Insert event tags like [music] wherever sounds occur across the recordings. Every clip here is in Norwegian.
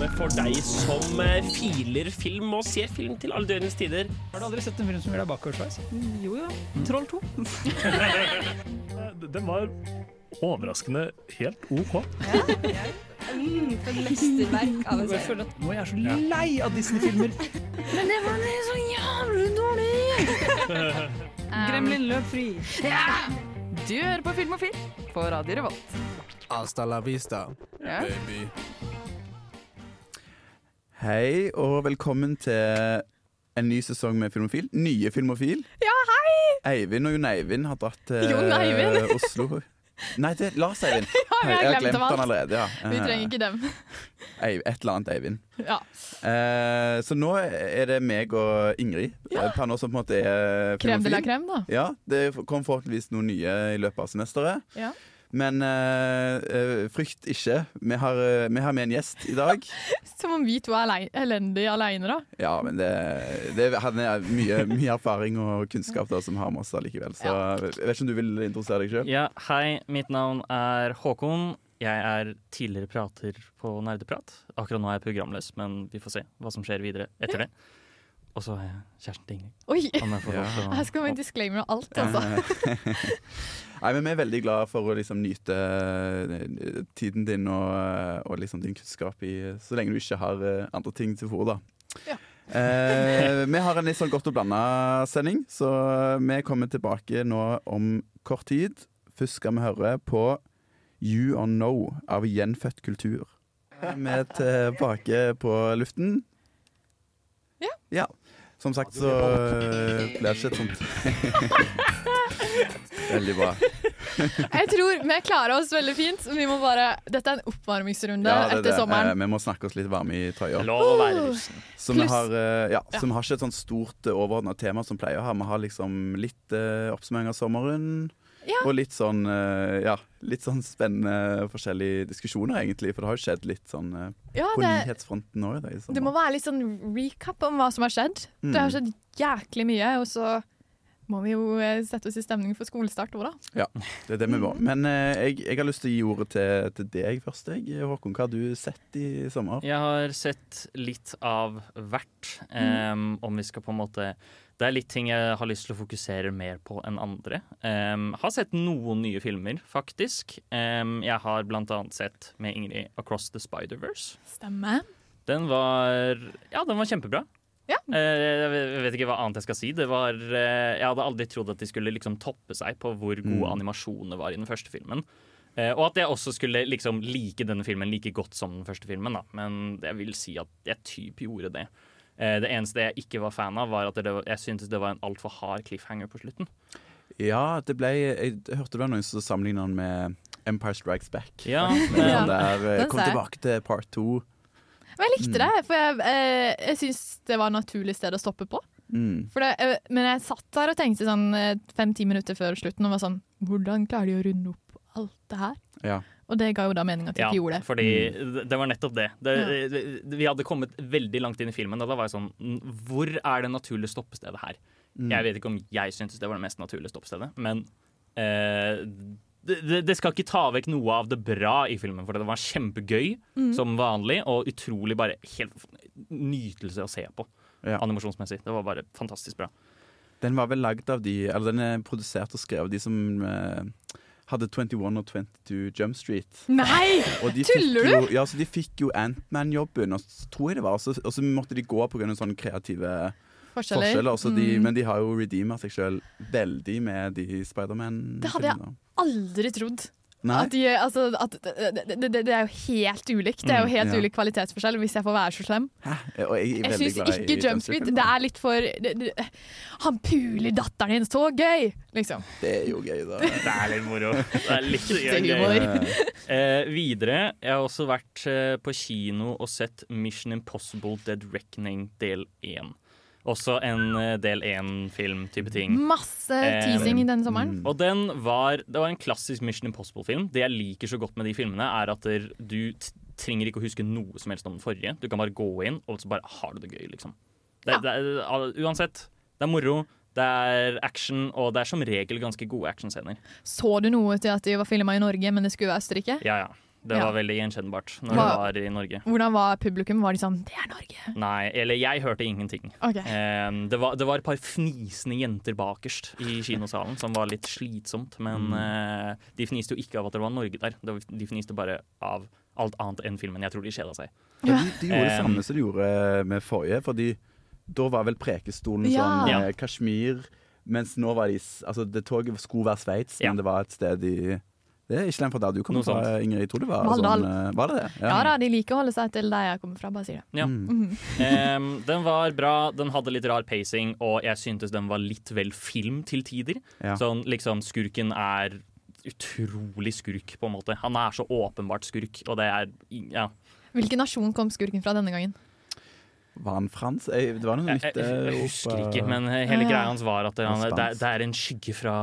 programmet for deg som eh, filer film og ser film til alle døgnets tider. Har du aldri sett en film som gjør deg bakoversveis? Jo jo. Troll 2. [laughs] Den var overraskende helt OK. Mm, for et mesterverk av en Jeg serie. at nå er jeg så lei av Disney-filmer. [laughs] Men det var så jævlig dårlig! [laughs] Gremlin løp fri. Du hører på Film og Film på Radio Revolt. Hasta la vista, Ja. baby. Hei, og velkommen til en ny sesong med Filmofil. Nye Filmofil. Ja, hei! Eivind og Jon Eivind har dratt til Jon Eivind? eh, [laughs] Oslo. Nei, det er Lars Eivind. [laughs] Ja, vi har Jeg har glemt dem han alt. allerede. ja. Vi trenger ikke dem. [laughs] Eiv- Et eller annet Eivind. Ja. Eh, så nå er det meg og Ingrid Ja. per nå som på en måte er Krem de la Filmofil. crème, da. Ja, det kom forhåpentligvis noen nye i løpet av semesteret. Ja. Men eh, eh, frykt ikke. Vi har, eh, vi har med en gjest i dag. [laughs] Som om vi to er alei- elendige aleine, da. Ja, men det, det Han er mye, mye erfaring og kunnskap da, som har med oss allikevel. Så jeg vet ikke om du vil introdusere deg sjøl? Ja, hei, mitt navn er Håkon. Jeg er tidligere prater på Nerdeprat. Akkurat nå er jeg programløs, men vi får se hva som skjer videre etter det. Og så er jeg kjæresten til Ingrid. Oi! Her skal vi disclaimer og alt, altså. [laughs] Nei, men Vi er veldig glad for å liksom nyte eh, tiden din og, og liksom din kunnskap i så lenge du ikke har eh, andre ting til fòr. da. Ja. Eh, [laughs] vi har en litt sånn godt og blanda sending, så vi kommer tilbake nå om kort tid. Først skal vi høre på You Are No av Gjenfødt kultur. Vi er tilbake på luften. Ja. ja. Som sagt så eh, blir det ikke et sånt [laughs] Veldig bra. [laughs] Jeg tror vi klarer oss veldig fint. Vi må bare, dette er en oppvarmingsrunde Ja, er etter det. sommeren. Eh, vi må snakke oss litt varme i trøya. Så vi har, eh, ja, Ja. så vi har ikke et sånt stort overordna tema som pleier å ha. Vi har liksom litt eh, oppsummering av sommeren. Ja. Og litt sånn eh, ja, litt sånn spennende forskjellige diskusjoner, egentlig. For det har jo skjedd litt sånn eh, Ja, på det, nyhetsfronten òg. det må være litt sånn recap om hva som har skjedd. Mm. Det har skjedd jæklig mye, og så må vi jo eh, sette oss i stemning for skolestart òg, da. Ja, Det er det vi må. Mm. Men jeg, jeg har lyst til å gi ordet til, til deg først. Jeg. Håkon, hva har du sett i sommer? Jeg har sett litt av hvert. Um, om vi skal på en måte Det er litt ting jeg har lyst til å fokusere mer på enn andre. Um, har sett noen nye filmer, faktisk. Um, jeg har blant annet sett med Ingrid 'Across the Spider-Verse'. Stemmer. Den var Ja, den var kjempebra. Ja. Uh, jeg vet ikke hva annet jeg skal si. Det var, uh, jeg hadde aldri trodd at de skulle liksom toppe seg på hvor gode Mm. animasjonene var i den første filmen. Uh, og at jeg også skulle liksom like denne filmen like godt som den første filmen. Da. Men jeg vil si at jeg typ gjorde det. Eh, det eneste jeg ikke var fan av, var at det, var- jeg syntes det var en altfor hard cliffhanger på slutten. Ja, det ble Jeg hørte det var noen som sammenligna den med Empire Strikes Back. Ja, faktisk. men- Sånn der, eh, kom tilbake til part to. Men jeg likte Mm. det, for jeg, eh, jeg syns det var et naturlig sted å stoppe på. Mm. For det, eh, men jeg satt der og tenkte sånn fem-ti minutter før slutten og var sånn Hvordan klarer de å runde opp alt det her? Ja. Og det ga jo da mening at de Ja, ikke gjorde det. fordi Mm. det- var nettopp det. det, det. Vi hadde kommet veldig langt inn i filmen, og da var jeg sånn "Mm, Hvor er det naturlige stoppestedet her? Mm. Jeg vet ikke om jeg syntes det var det mest naturlige stoppestedet, men eh, det, det- det skal ikke ta vekk noe av det bra i filmen, for det var kjempegøy Mm. som vanlig, og utrolig bare helt nytelse å se på Ja. animasjonsmessig. Det var bare fantastisk bra. Den var vel lagd av de Eller den er produsert og skrevet av de som eh, hadde 21 og 22 Jump Street. Nei! Tuller du?! jo, ja, så de fikk jo Antman-jobben, tror jeg det var. Og så, og så måtte de gå pga. sånne kreative Forskjeller. forskjeller. De, Mm. Men de har jo redeema seg sjøl veldig med de Spiderman. Det hadde jeg aldri trodd. Nei. At de, altså, at det, det, er jo helt ulikt. Det er jo Mm, helt ja. ulik kvalitetsforskjell, hvis jeg får være så slem. Hæ? Og jeg er Jeg syns ikke Jump Street. Det er litt for det, det, Han puler datteren din, så gøy! Liksom. Det er jo gøy, da. [laughs] Det er litt moro. Det er litt Det er humor. Eh, videre, jeg har også vært eh, på kino og sett Mission Impossible Dead Reckoning del 1. Også en eh, del 1-film-type ting. Masse Eh, teasing um, denne sommeren. Mm. Og den var, Det var en klassisk Mission Impossible-film. Det jeg liker så godt med de filmene, er at du trenger ikke å huske noe som helst om den forrige. Du kan bare gå inn, og så bare har du det gøy, liksom. Det, Ja. det er, uansett, det er moro, det er action, og det er som regel ganske gode actionscener. Så du noe til at de var filma i Norge, men det skulle være Østerrike? Ja, ja. Det Ja. var veldig gjenkjennbart når Hva- det var i Norge. Hvordan var publikum? Var de sånn Det er Norge! Nei, eller jeg hørte ingenting. Okay. Um, det, var, det var et par fnisende jenter bakerst i kinosalen som var litt slitsomt. Men Mm. uh, de fniste jo ikke av at det var Norge der. Det var- De fniste bare av alt annet enn filmen. Jeg tror de kjeda seg. Ja, de, de gjorde det Um, samme som de gjorde med forrige, fordi da var vel Prekestolen Ja. sånn Ja. eh, Kashmir, mens nå var de Altså, det toget skulle være Sveits, Ja. men det var et sted i Det er ikke den fra der du kommer fra, sånt. Ingrid. Jeg tror det var sånn eh, Var det det? Ja da, de liker å holde seg til der jeg kommer fra, bare sier det. Ja. Mm. um, den var bra, den hadde litt rar pacing, og jeg syntes den var litt vel film til tider. Ja. Sånn liksom Skurken er utrolig skurk, på en måte. Han er så åpenbart skurk, og det er Ja. Hvilken nasjon kom skurken fra denne gangen? Var han frans? Det var noe Jeg, nytt. jeg, eh, jeg husker opera- ikke, men hele greia hans var at det, han, det, er- det er en skygge fra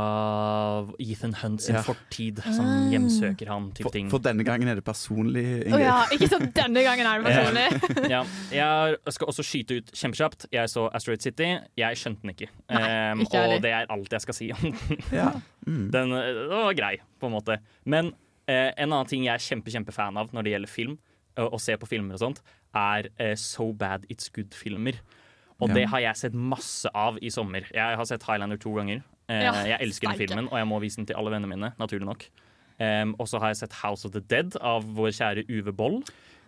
Ethan Hunt sin Ja. fortid som Ah. hjemsøker han til for, ting. for denne gangen er det personlig, Ingrid. Ingrid. ja, ikke sånn denne gangen er det [laughs] personlig. [laughs] Ja, jeg skal også skyte ut kjempekjapt. Jeg så Asteroid City. Jeg skjønte den ikke. Nei, um, ikke og det er alt jeg skal si om den. Ja. [laughs] Mm. Den eh, den var grei, på en måte. Men eh, en annen ting jeg er kjempe, kjempefan av når det gjelder film, og å se på filmer og sånt, er eh, So Bad It's Good-filmer. Og Ja. det har jeg sett masse av i sommer. Jeg har sett Highlander to ganger. Eh, Ja, jeg elsker den filmen, og jeg må vise den til alle vennene mine, naturlig nok. Um, og så har jeg sett House of the Dead av vår kjære Uwe Boll.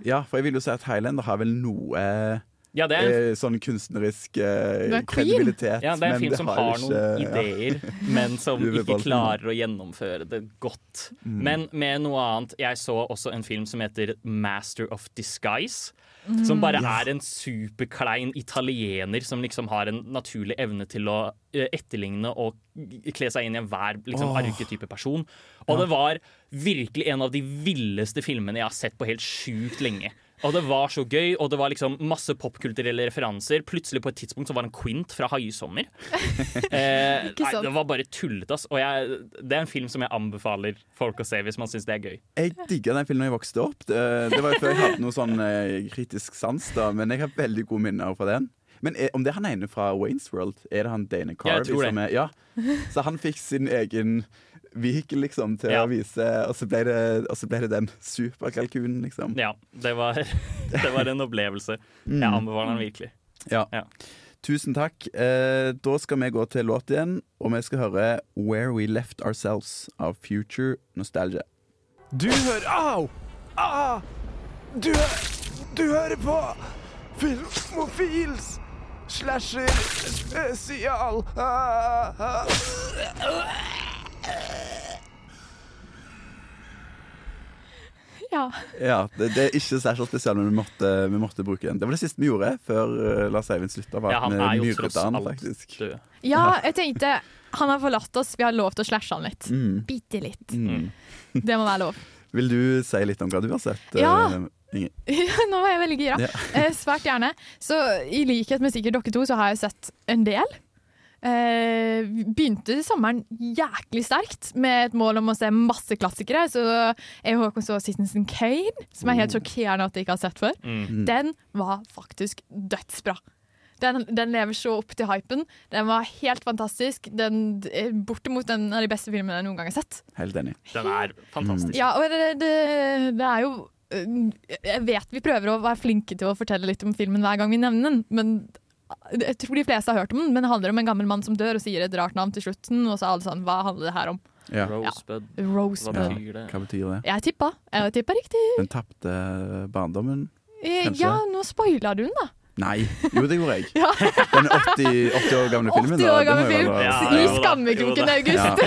ja, for jeg vil jo si at Highlander har vel noe eh, Ja, det er en sånn kunstnerisk eh, Det er kredibilitet. Ja, det er en film som har ikke- noen [laughs] ja. ideer, men som ikke klarer å gjennomføre det godt. Mm. Men med noe annet. Jeg så også en film som heter Master of Disguise. Som bare Ja. er en superklein italiener som liksom har en naturlig evne til å eh, etterligne og kle seg inn i enhver liksom, oh. arketype person. Og det var virkelig en av de villeste filmene jeg har sett på helt sjukt lenge. Og det var så gøy, og det var liksom masse popkulturelle referanser. Plutselig på et tidspunkt så var det en quint fra Haisommer. [laughs] Eh, nei, det var bare tullete, ass. Og jeg, det er en film som jeg anbefaler folk å se hvis man syns det er gøy. Jeg digga den filmen da jeg vokste opp. Det, det var jo før jeg hadde noe sånn eh, kritisk sans, da, men jeg har veldig gode minner fra den. Men er, om det er han ene fra Waynes World, er det han Dana Carvey tror det. som er Ja. Så han fikk sin egen vehikel, liksom, til Ja. å vise Og så ble det, og så ble det den superkalkunen, liksom. Ja, det var, [laughs] det var en opplevelse. Jeg Mm. anbefaler den virkelig. Ja. Ja. Tusen takk. Eh, da skal vi gå til låt igjen, og vi skal høre 'Where We Left Ourselves' av Future Nostalgia. Du hører Au! Ah! Du, du hører på Filmofils slasher spesial. Ah, ah. Ja. Ja, det, det er ikke særlig spesielt, men vi måtte, vi måtte bruke den. Det var det siste vi gjorde før uh, Lars Eivind slutta. Ja, han er jo tross han, alt faktisk. død. ja, jeg tenkte han har forlatt oss, vi har lov til å slashe han litt. Mm. Bitte litt. Mm. Det må være lov. Vil du si litt om hva du har sett? eh, [laughs] Ja. Nå var jeg veldig gira. Ja. Eh, svært gjerne. Så i likhet med sikkert dere to, så har jeg sett en del. Eh, begynte sommeren jæklig sterkt med et mål om å se masse klassikere. Så jeg og Håkon så Citizen Kane, som er helt sjokkerende at jeg ikke har sett før. Mm. Den var faktisk dødsbra. Den, den lever så opp til hypen. Den var helt fantastisk. Den er bortimot en av de beste filmene jeg noen gang har sett. Helt enig. Den er fantastisk. Ja, og det, det, det er jo øh, Jeg vet vi prøver å være flinke til å fortelle litt om filmen hver gang vi nevner den, men jeg tror de fleste har hørt om den. Men det handler om en gammel mann som dør og sier et rart navn til slutten, og så er alle sånn Hva handler det her om? Ja. Rosebud, hva Rosebud. betyr det? Hva betyr det? Jeg tippa. Jeg tippa riktig. Den tapte barndommen? Eh, Kanskje. Ja, nå spoila du den, da. Nei, jo det gjorde jeg. [laughs] Ja. Den 80, 80 år gamle filmen. 80 år gamle film. Ja, I skammekroken. August.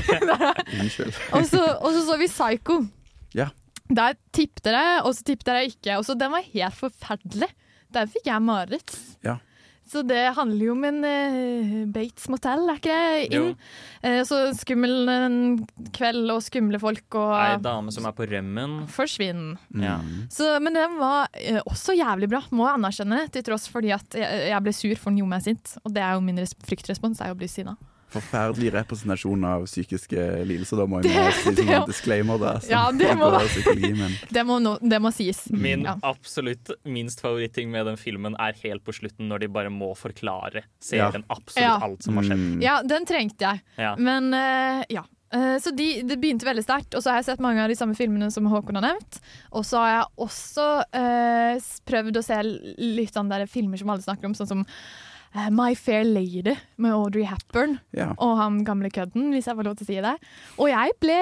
Unnskyld. [laughs] og, så, så vi Psycho. Ja. Der tippte dere, og så tippte jeg ikke. Og så Den var helt forferdelig. Der fikk jeg mareritt. Ja. Så det handler jo om en uh, Bates Motel, er ikke det? Inn. Eh, så skummel en kveld og skumle folk og Ei dame som er på rømmen. Forsvinn. Ja. Så, men den var uh, også jævlig bra, må jeg anerkjenne, til tross fordi at jeg, jeg ble sur for den gjorde meg sint. Og det er jo min res fryktrespons, er jo å bli sinna. Forferdelig representasjon av psykiske lidelser. Da må jeg Det- si det- en disclaimer. der. Ja, det må [laughs] Det må, det må sies. Min Ja. absolutt minst favoritting med den filmen er helt på slutten, når de bare må forklare Ja. serien absolutt Ja. alt som har skjedd. Mm. Ja, den trengte jeg. Ja. Men uh, ja. Eh, Så de, det begynte veldig sterkt, og så har jeg sett mange av de samme filmene som Håkon har nevnt. Og så har jeg også eh, prøvd å se litt sånn der filmer som alle snakker om, sånn som My Fair Lady med Audrey Hepburn Ja. og han gamle kødden, hvis jeg får lov til å si det. Og jeg ble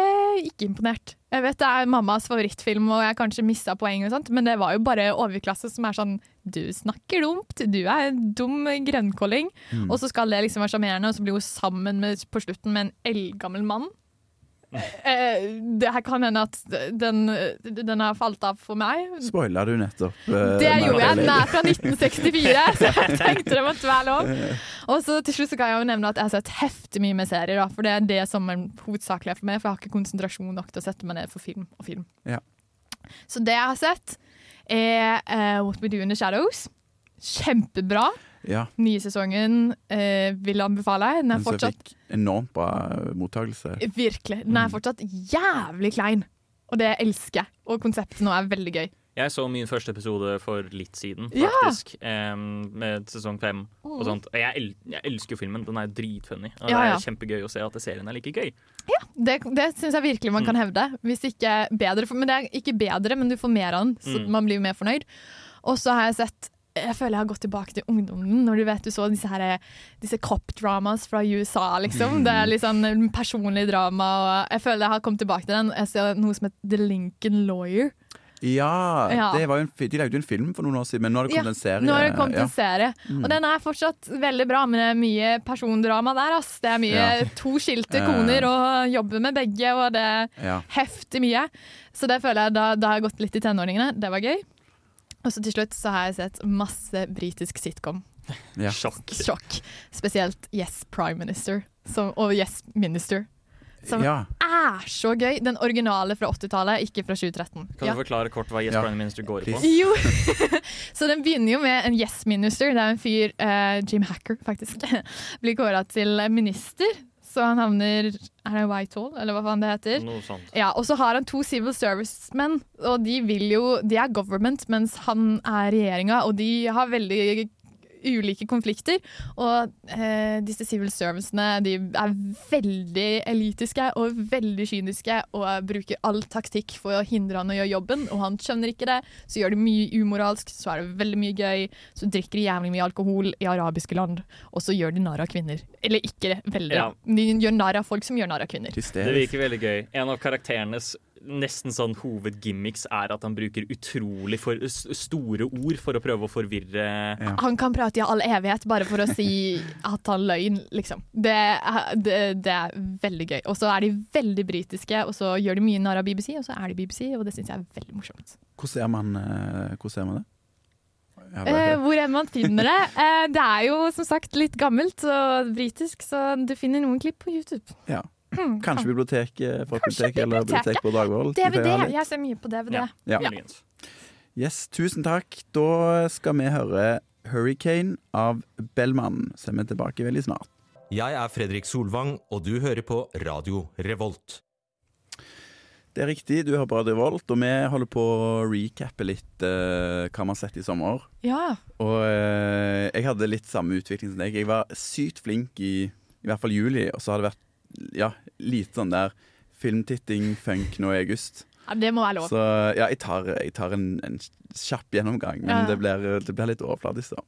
ikke imponert. Jeg vet det er mammas favorittfilm, og jeg kanskje missa poeng, og sånt, men det var jo bare overklasse som er sånn Du snakker dumt, du er en dum grønnkåling. Og så skal det liksom være sjarmerende, og så blir hun sammen med, på slutten med en eldgammel mann. Eh, det her kan hende at den, den har falt av for meg. Spoila du nettopp? eh, Det gjorde jeg. Den er fra 1964, så jeg [laughs] tenkte det måtte være lov. Og så til slutt så kan jeg jo nevne at jeg har sett heftig mye med serier, da, for det er det som er hovedsakelig for meg, for jeg har ikke konsentrasjon nok til å sette meg ned for film og film. Ja. Så det jeg har sett, er eh, What We Do In The Shadows. Kjempebra. Ja, Nye sesongen eh, vil anbefale. Den er fortsatt fikk enormt bra mottakelse. Virkelig. Den er Mm. fortsatt jævlig klein. Og det elsker jeg. Og konseptet nå er veldig gøy. Jeg så min første episode for litt siden, Ja! faktisk. med sesong fem og Mm. sånt. Og jeg, el jeg elsker jo filmen. Den er dritfunny. Og Ja, det er kjempegøy å se at serien er like gøy. Det, det syns jeg virkelig man kan Mm. hevde. Hvis ikke bedre, for, men det er ikke bedre, men du får mer av den, så Mm. man blir jo mer fornøyd. Og så har jeg sett jeg føler jeg har gått tilbake til ungdommen. Når du vet du så disse, her, disse cop-dramas fra USA, liksom. Det er litt sånn personlig drama. Og jeg føler jeg har kommet tilbake til den. Jeg ser noe som heter The Lincoln Lawyer. Ja, Ja. Det var jo en, de lagde jo en film for noen år siden, men nå har det kommet Ja, en serie. Nå har det kommet ja. en serie, Mm. og den er fortsatt veldig bra. Men det er mye persondrama der. Ass. Det er mye Ja. [laughs] to skilte Eh. koner og jobber med begge, og det er heftig mye. Så det føler jeg da, da har jeg gått litt i tenåringene. Det var gøy. Og så til slutt så har jeg sett masse britisk sitcom. Ja. Sjokk. Sjokk. Spesielt Yes Prime Minister som, og Yes Minister. Som ja. er så gøy! Den originale fra 80-tallet, ikke fra 2013. Kan Ja. du forklare kort hva Yes Ja. Prime Minister går på? Jo. [laughs] så den begynner jo med en yes minister. Det er en fyr, eh, Jim Hacker faktisk, [laughs] blir kåra til minister. Så han havner Er det Whitehall, eller hva faen det heter? Noe sånt. Ja, Og så har han to civil servicemenn, og de vil jo De er government, mens han er regjeringa, og de har veldig ulike konflikter. Og eh, disse civil servicene de er veldig elitiske og veldig kyniske og bruker all taktikk for å hindre han å gjøre jobben, og han skjønner ikke det. Så gjør de mye umoralsk, så er det veldig mye gøy. Så drikker de jævlig mye alkohol i arabiske land, og så gjør de narr av kvinner. Eller ikke veldig. Ja. De gjør narr av folk som gjør narr av kvinner. Det virker veldig gøy. En av karakterenes nesten sånn hovedgimmicks er at han bruker utrolig for, s- store ord for å prøve å forvirre Ja. Han kan prate i all evighet bare for å si at han løgn, liksom. Det er, det, det er veldig gøy. Og så er de veldig britiske, og så gjør de mye narr av BBC, og så er de BBC, og det syns jeg er veldig morsomt. Hvor ser man, hvordan hvor ser man det? Eh, hvor enn man finner det. Eh, det er jo som sagt litt gammelt og britisk, så du finner noen klipp på YouTube. Ja. Hmm, Kanskje biblioteket fra biblioteket eller biblioteket. bibliotek på Dagvoll. DVD! Jeg ser mye på DVD. Ja. Ja. Yes, tusen takk. Da skal vi høre 'Hurricane' av Bellman. Så er vi tilbake veldig snart. Jeg er Fredrik Solvang, og du hører på Radio Revolt. Det er riktig, du hører på Radio Revolt, og vi holder på å recappe litt uh, hva vi har sett i sommer. Ja. Og uh, jeg hadde litt samme utvikling som deg. Jeg var sykt flink i i hvert fall juli, og så har det vært ja, lite sånn der filmtitting, funk nå i august. ja, det må være lov. Så ja, jeg tar, jeg tar en, en kjapp gjennomgang, men Ja. det, blir, det blir litt overfladisk, da.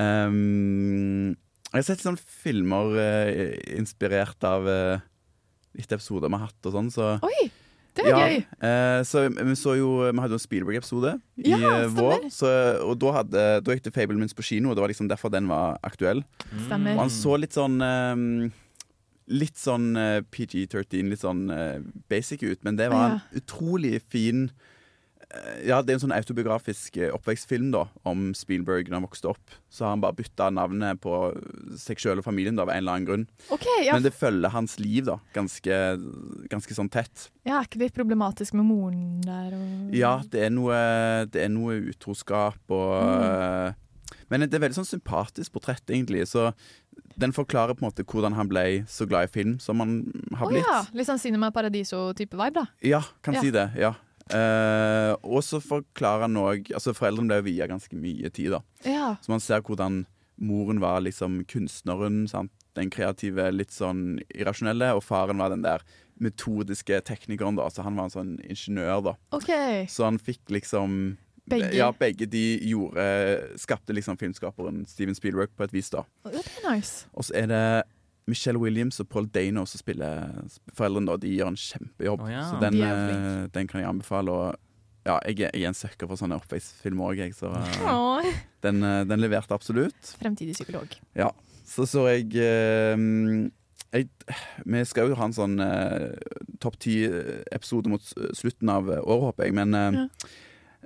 Um, jeg har sett sånne filmer uh, inspirert av uh, litt episoder vi har hatt og sånn, så Oi, det er ja, gøy. Uh, så vi så jo Vi hadde jo en Spielberg-episode i vår. Så, og da, hadde, da gikk det Fablemans på kino, og det var liksom derfor den var aktuell. Stemmer. Og han så litt sånn eh, Litt sånn eh, PG-13, litt sånn eh, basic ut, men det var en utrolig fin eh, Ja, det er en sånn autobiografisk oppvekstfilm da om Spielberg da han vokste opp. Så har han bare bytta navnet på seg sjøl og familien da, av en eller annen grunn. Okay, ja. Men det følger hans liv da, ganske, ganske sånn tett. ja. Er ikke det problematisk med moren der? Og... Ja, det er noe, det er noe utroskap og Mm. Men det er veldig sånn sympatisk portrett, egentlig. Så den forklarer på en måte hvordan han ble så glad i film som han har Å Oh, ja. Litt sånn Cinema Paradiso-type vibe, da. Ja, kan Ja. si det. ja Eh, Og så forklarer han òg Altså, foreldrene ble via ganske mye tid, da. Ja. Så man ser hvordan moren var liksom kunstneren sant? den kreative, litt sånn irrasjonelle, og faren var den der metodiske teknikeren, da. Så han var en sånn ingeniør, da. OK. Så han fikk liksom Begge. Ja, begge de gjorde Skapte liksom filmskaperen Steven Spielberg på et vis, da. Det er nice. Og så er det Michelle Williams og Paul Dano som spiller foreldrene. da De gjør en kjempejobb. oh, ja. Så den, De eh, den kan jeg anbefale. Og ja, jeg er, jeg er en sucker for sånne oppvekstfilmer òg, jeg. Så oh. Den, eh, den leverte absolutt. Fremtidig psykolog. Så så jeg, jeg Vi skal jo ha en sånn topp ti-episode mot slutten av året, håper jeg. Men Ja.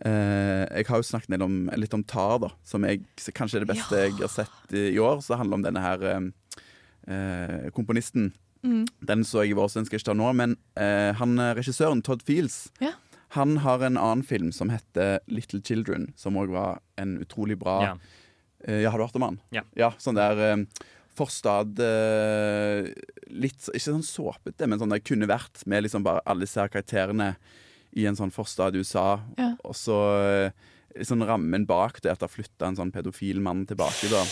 Eh, jeg har jo snakket litt om, litt om Tar, da, som jeg, kanskje er det beste jeg har sett i, i år. Så det handler om denne her eh, eh, komponisten. Mm. Den så jeg i vår, så den skal jeg ikke ta nå. Men eh, han, regissøren Todd Fields Ja. Han har en annen film som heter Little Children, som òg var en utrolig bra Ja. Eh, ja, har du hørt om han? Ja. sånn der eh, forstad eh, Litt Ikke sånn såpete, men sånn det kunne vært med liksom bare alle disse karakterene i en sånn forstad i USA. Ja. Og så eh, liksom rammen bak det at det har flytta en sånn pedofil mann tilbake, da.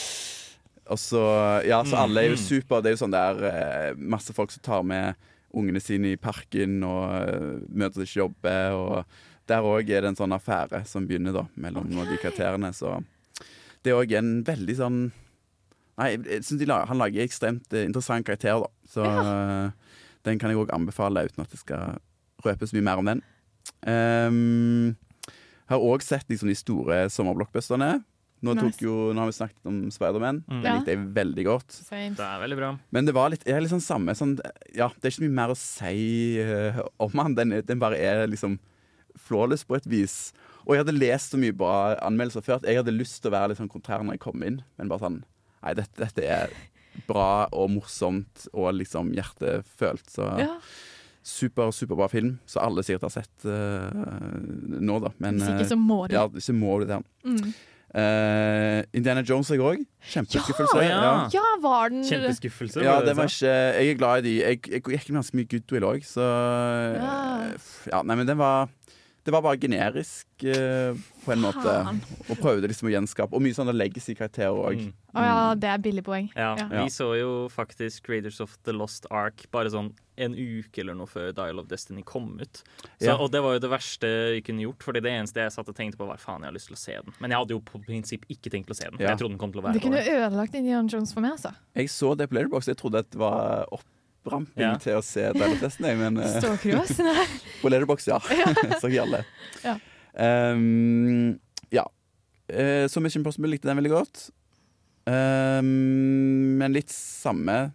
Og så Ja, så alle er jo Mhm. super. Det er jo sånn der eh, masse folk som tar med ungene sine i parken og uh, møter ikke jobbe. Og der òg er det en sånn affære som begynner da mellom okay. de karakterene. Så det er òg en veldig sånn Nei, jeg synes lager, han lager ekstremt eh, interessant karakter, da. Så ja. den kan jeg òg anbefale, uten at det skal røpe så mye mer om den. Um, har òg sett liksom de store sommerblockbusterne. Nå, Nice. jo, nå har vi snakket om Spiderman. Mm. Det likte jeg veldig godt. Same. Det er veldig bra. Men det var litt, er litt sånn samme sånn, Ja, det er ikke så mye mer å si uh, om han. Den, den bare er liksom flawless på et vis. Og jeg hadde lest så mye bra anmeldelser før at jeg hadde lyst til å være litt sånn kontrær når jeg kom inn. Men bare sånn Nei, dette, dette er bra og morsomt og liksom hjertefølt. Så Ja. Super, superbra film. Så alle sikkert har sett uh, nå, da. Men Hvis eh, ikke, så må du. ja, så må du det. Mm. Uh, Indiana Jones jeg òg. Kjempeskuffelse. Ja, ja. Ja, var den Kjempeskuffelse. Ja, det var ikke Jeg er glad i de. Jeg, jeg gikk med ganske mye goodwill òg, så Ja. Ja, nei, men den var Det var bare generisk eh, på en måte. Og prøvde liksom å gjenskape. Og mye sånne legacy-karakterer òg. Mm. Å ja, det er billig poeng. Ja, Ja. Vi så jo faktisk Raiders of the Lost Ark bare sånn en uke eller noe før Dial of Destiny kom ut. Så, Ja. Og det var jo det verste vi kunne gjort, Fordi det eneste jeg satt og tenkte på, var faen, jeg har lyst til å se den. Men jeg hadde jo på prinsipp ikke tenkt å se den. Ja. Jeg trodde den kom til å være Du kunne ødelagt Indian Jones for meg, altså. Jeg så det på Letterbox, Jeg trodde at det var oppramping Ja. til å se Deilig-testen, jeg, men eh, Stålcruise? Nei. [laughs] på Letterboxd, ja. [laughs] [laughs] så ikke alle. Ja. Um, ja. Uh, så Mission Possible likte den veldig godt. Um, men litt samme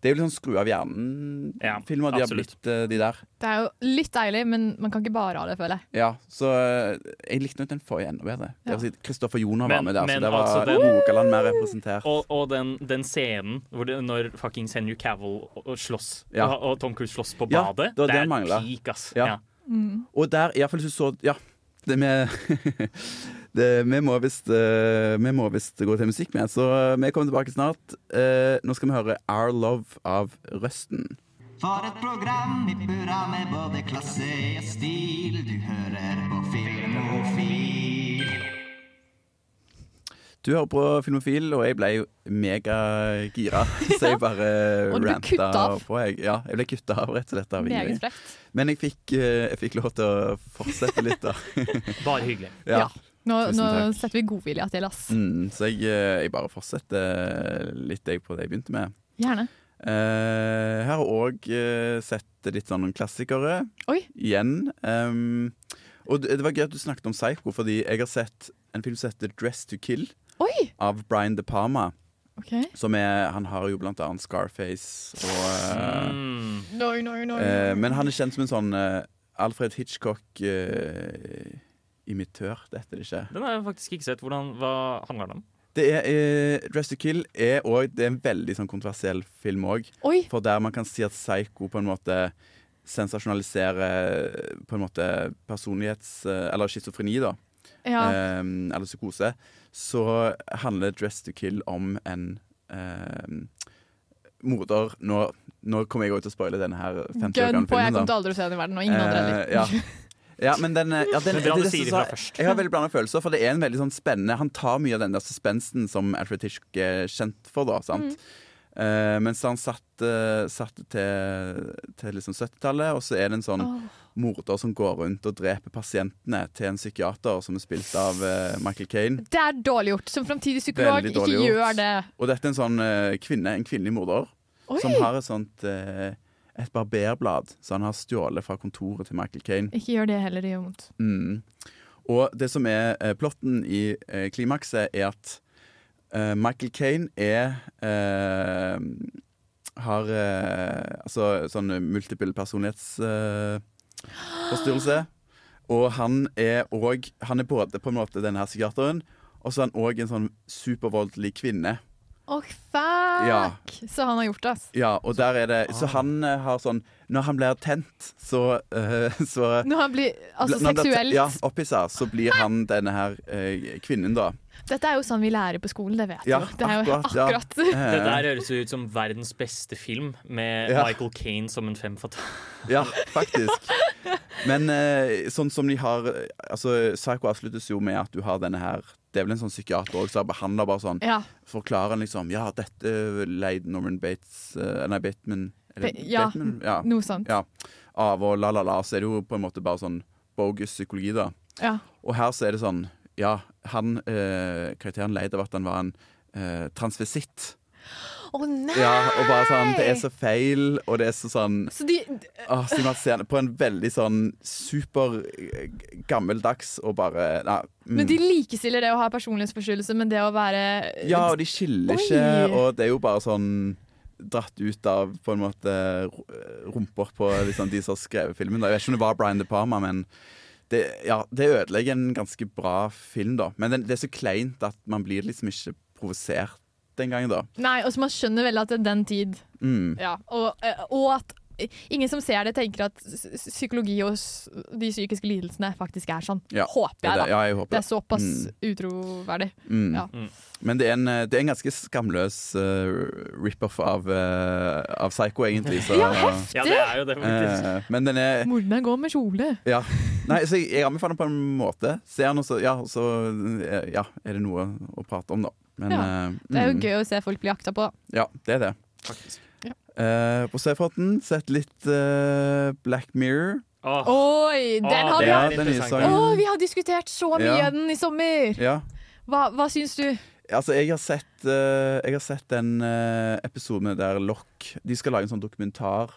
Det er jo litt sånn skru av hjernen-filmer. de har blitt, eh, de der. Det er jo litt deilig, men man kan ikke bare ha det, føler jeg. Ja, så eh, jeg likte nok den forrige enda bedre. Ja. Det var Kristoffer Joner var Men- med der, men så det var altså, Rogaland mer representert. Og, og den, den scenen hvor det, når fuckings Henry Cavill slåss, Ja. og, og Tom Cruise slåss på Ja, badet, det var det er peak, ass. Ja. Ja. Mm. Og der, iallfall hvis du så Ja, det med [laughs] det, Vi må visst eh, Vi må visst gå til musikk med, så eh, vi kommer tilbake snart. Eh, nå skal vi høre Our Love av Røsten. For et program i burra med både klasse og stil. Du hører på Filmofil. Du hører på Filmofil, og jeg ble jo megagira, [laughs] så jeg bare kuttet ranta på. Jeg. Ja, jeg ble kutta av, rett og slett. Av Meget frekt. Men jeg fikk, eh, jeg fikk lov til å fortsette litt, da. [laughs] Bare hyggelig. Ja. Nå, nå setter vi godvilja til, ass. Mm, så jeg, eh, jeg bare fortsetter litt jeg på det jeg begynte med. Gjerne. Eh, her har òg uh, sett litt sånn klassikere Oi. igjen. Um, og det, var gøy at du snakket om Psycho, fordi jeg har sett en film som heter Dress to Kill Oi! av Brian De Palma. OK. Som er, han har jo blant annet Scarface og eh, Mm. Noi, noi, noi. eh, Men han er kjent som en sånn uh, Alfred Hitchcock-imitør. det heter det ikke. Den har jeg faktisk ikke sett. Hvordan, hva handler den om? Det er, eh, Dress to Kill er, også, det er en veldig sånn kontroversiell film òg. For der man kan si at Psycho på en måte sensasjonaliserer på en måte personlighets... Eller schizofreni, da. Ja. eh, eller psykose, så handler Dress to Kill om en eh, morder nå, nå kommer jeg også til å spoile denne her 50 år Gun på. Jeg kommer til aldri å se den i verden, og ingen andre heller. Eh, ja. [laughs] ja, men den, eh, ja, den Men bra det du er det sier ifra først. Jeg har veldig blanda følelser, for det er en veldig sånn spennende Han tar mye av den der suspensen som Alfred Tischk er kjent for, da. sant? Eh, mens han satt, uh, satt til, til liksom 70-tallet, og så er det en sånn oh. morder som går rundt og dreper pasientene til en psykiater som er spilt av uh, Michael Caine. Det er dårlig gjort. Som framtidig psykolog, ikke gjør det. Og dette er en sånn eh, kvinne, en kvinnelig morder, Oi. som har et sånt eh, et barberblad som han har stjålet fra kontoret til Michael Caine. Ikke gjør det heller, det gjør vondt. Mm. Og det som er eh, plotten i eh, klimakset, er at eh, Michael Caine er eh, Har eh, altså sånn multiple personlighetsforstyrrelse. og han er òg Han er både på en måte denne her psykiateren, og så er han òg en sånn supervoldelig kvinne. Åh, fuck! Ja. Så han har gjort det, ass. Ja, og der er det Så han eh, har sånn Når han blir tent, så, uh, så Når han blir altså, seksuelt Ja, opphissa, så blir han denne her uh, kvinnen, da. Dette er jo sånn vi lærer på skolen, det vet Ja, du. Det er jo akkurat, ja. [laughs] Dette Det der høres ut som verdens beste film, med Ja. Michael Caine som en fem fatale. [laughs] Ja, faktisk. Men uh, sånn som de har Altså, Psycho avsluttes jo med at du har denne her Det er vel en sånn psykiater òg som behandler bare sånn Ja. Forklarer han liksom Ja, dette leide Norman Bates eh, Nei, Bateman er det ja, Batman, ja. noe sånt. Ja, av og la, la, la. Så er det jo på en måte bare sånn bogus psykologi, da. Ja. Og her så er det sånn Ja, han eh, Karakteren leide av at han var en eh, transvisitt. Å nei! Ja, og bare sånn Det er så feil, og det er så sånn Så de stigmatiserende. På en veldig sånn super eh, gammeldags og bare nei, mm. Men de likestiller det å ha personlighetsforstyrrelse med det å være Ja, og de skiller Oi. ikke, og det er jo bare sånn dratt ut av på en måte rumper på liksom, de som har skrevet filmen. Da. Jeg vet ikke om det var Brian De Palma, men det, ja, det ødelegger en ganske bra film, da. Men det, det er så kleint at man blir liksom ikke provosert den gangen, da. Nei, og så man skjønner vel at det er den tid. Mm. Ja, og, eh, og at ingen som ser det, tenker at psykologi og de psykiske lidelsene faktisk er sånn. Ja, håper er jeg, da. det. Ja, jeg håper det er såpass Mm. utroverdig. Mm. Ja. Men det er, en, det er en ganske skamløs uh, rip-off av, uh, av Psycho, egentlig. Så, Ja, heftig! Ja, det er jo det, faktisk. Eh, men den er går med kjole. Ja. Nei, så jeg, jeg anbefaler den på en måte. Ser den, og så, ja, så ja, er det noe å prate om, da. Men, Ja. Det er jo mm, gøy å se folk bli jakta på. Ja, det er det. Ja. Eh, på C-fronten sett litt uh, Black Mirror. Oh. Oi, den har vi, vi Ja. Å, vi har diskutert så mye Ja. den i sommer! Ja. Hva, hva syns du? Altså, jeg har sett, uh, jeg har sett den uh, episode der Lock De skal lage en sånn dokumentar.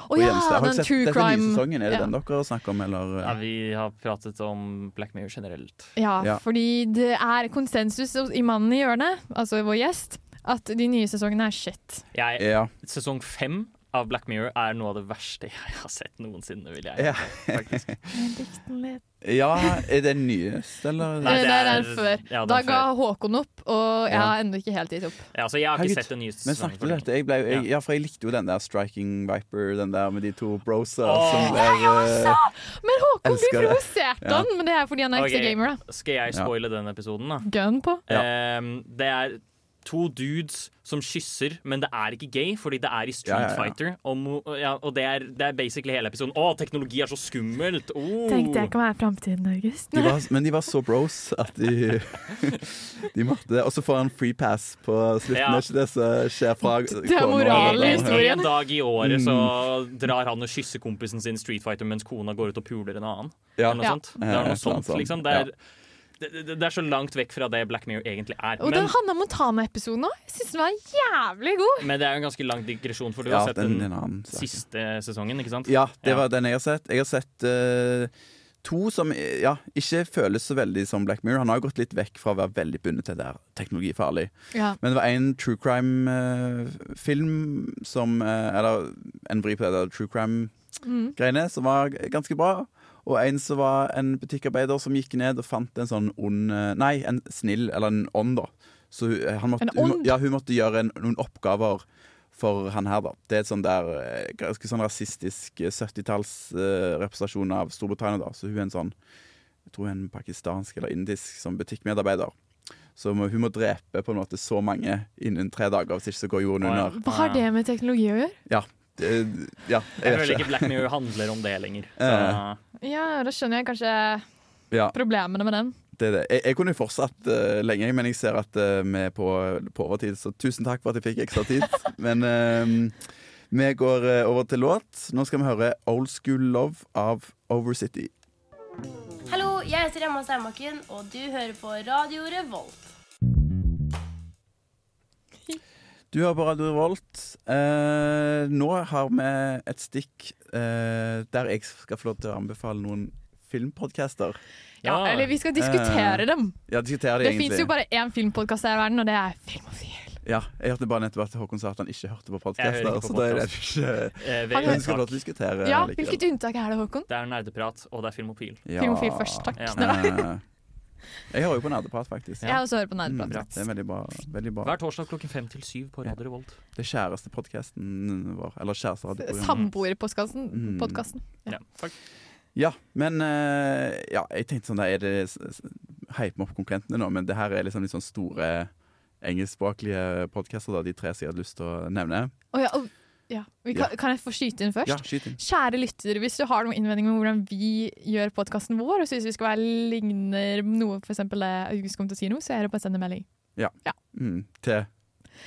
Å oh, ja, den sett true crime. sesongen? Er det Ja. den dere snakker om, eller? ja, vi har pratet om Black Mirror generelt. Ja, Ja. fordi det er konsensus i Mannen i hjørnet, altså vår gjest, at de nye sesongene er shit. Jeg, Ja. sesong fem av Black Mirror er noe av det verste jeg har sett noensinne, vil jeg Ja. faktisk. Jeg likte den litt. ja, er det nyest, eller? Nei, det, er den før. ja, da før. ga Håkon opp, og jeg har ennå ikke helt gitt opp. Ja, altså, jeg har ikke Herregud, sett den nye Men snakket vi dette? Jeg ble, jeg, Ja. ja, for jeg likte jo den der Striking Viper, den der med de to brosa oh. som blir eh, Men Håkon, du provoserte Ja. han! Men det er fordi han er okay. ekte gamer, da. Skal jeg spoile den episoden, da? Gun på. Ja. Ehm, det er to dudes som kysser, men det er ikke gay, fordi det er i Street Ja, ja, ja. Fighter. Og, mo ja, og det, er, det er basically hele episoden. Å, teknologi er så skummelt! Oh. Tenkte jeg kan være framtiden, August. de var, Men de var så bros at de [laughs] De måtte det. Og så får han free pass på slutten. Ja. Er ikke det som skjer fra Det er moral i En, historien. en dag i året Mm. så drar han og kysser kompisen sin Street Fighter mens kona går ut og puler en annen. Ja. Eller noe Ja. sånt. Det er noe sånt. liksom. Det er, det, det, er så langt vekk fra det Black Mirror egentlig er. Og Men, den Hanna Montana-episoden òg. Syns den var jævlig god. men det er jo en ganske lang digresjon, for du Ja, har sett den, den, den siste sesongen, ikke sant? Ja, det Ja. var den jeg har sett. Jeg har sett uh, to som ja, ikke føles så veldig som Black Mirror. Han har jo gått litt vekk fra å være veldig bundet til det der teknologifarlig. Ja. Men det var en true crime-film som eh, Eller en vri på det der true crime-greiene som var ganske bra. Og en som var en butikkarbeider som gikk ned og fant en sånn ond eh, Nei, en snill, eller en ånd, da. Så hun- eh, han måtte, En hun, ånd? ja, hun måtte gjøre en, noen oppgaver for han her, da. Det er et sånn der eh, ganske sånn rasistisk eh, 70-tallsrepresentasjon av Storbritannia, da. Så hun er en sånn Jeg tror hun er en pakistansk eller indisk som butikkmedarbeider. Så må, hun må drepe på en måte så mange innen tre dager, hvis ikke så går jorden under. Hva har det med teknologi å gjøre? Det, ja, Jeg jeg føler ikke. Black Mirror handler om det lenger. Så, Eh. Ja, da skjønner jeg kanskje Ja, problemene med den. det er det. Jeg, jeg kunne jo fortsatt uh, lenge, men jeg ser at uh, vi er på, på overtid, så tusen takk for at jeg fikk ekstra tid. [laughs] Men uh, vi går eh, over til låt. Nå skal vi høre Old School Love av Overcity. Hallo, jeg heter Emma Steinbakken, og du hører på Radio Revolt. Du hører på Radio Revolt. Eh, nå har vi et stikk eh, der jeg skal få lov til å anbefale noen filmpodcaster. Ja, eller vi skal diskutere Eh, dem. Ja, diskutere Det det, fins jo bare én filmpodkast her i verden, og det er Filmofil. Ja, jeg hørte bare nettopp at Håkon sa at han ikke hørte på podkaster. Så da er det ikke Eh, du skal få lov til å diskutere Ja, likevel. hvilket unntak er det, Håkon? Det er nerdeprat, og det er Filmofil. Ja. Filmofil først, takk. Ja. Jeg hører jo på Nerdeprat, faktisk. Jeg også hører på Mm, det er veldig bra. Veldig bra. Hver torsdag klokken fem til syv på Radio Revolt. Det kjæreste podkasten vår. Eller kjæresteradioprogrammet. Samboerpodkasten. Mm. podkasten. Ja. takk. Ja, men eh, Ja, jeg tenkte sånn der, er det Hype meg opp konkurrentene nå, men det her er liksom litt sånn store engelskspråklige podkaster, de tre som jeg hadde lyst til å nevne. Oh, ja, og, ja. Vi kan, Ja. kan jeg få skyte inn først? Ja, skyt inn. Kjære lytter, hvis du har noen innvendinger om hvordan vi gjør podkasten vår, og syns vi skal være ligner noe f.eks. det August kom til å si noe, så er det bare å sende melding. Mm, til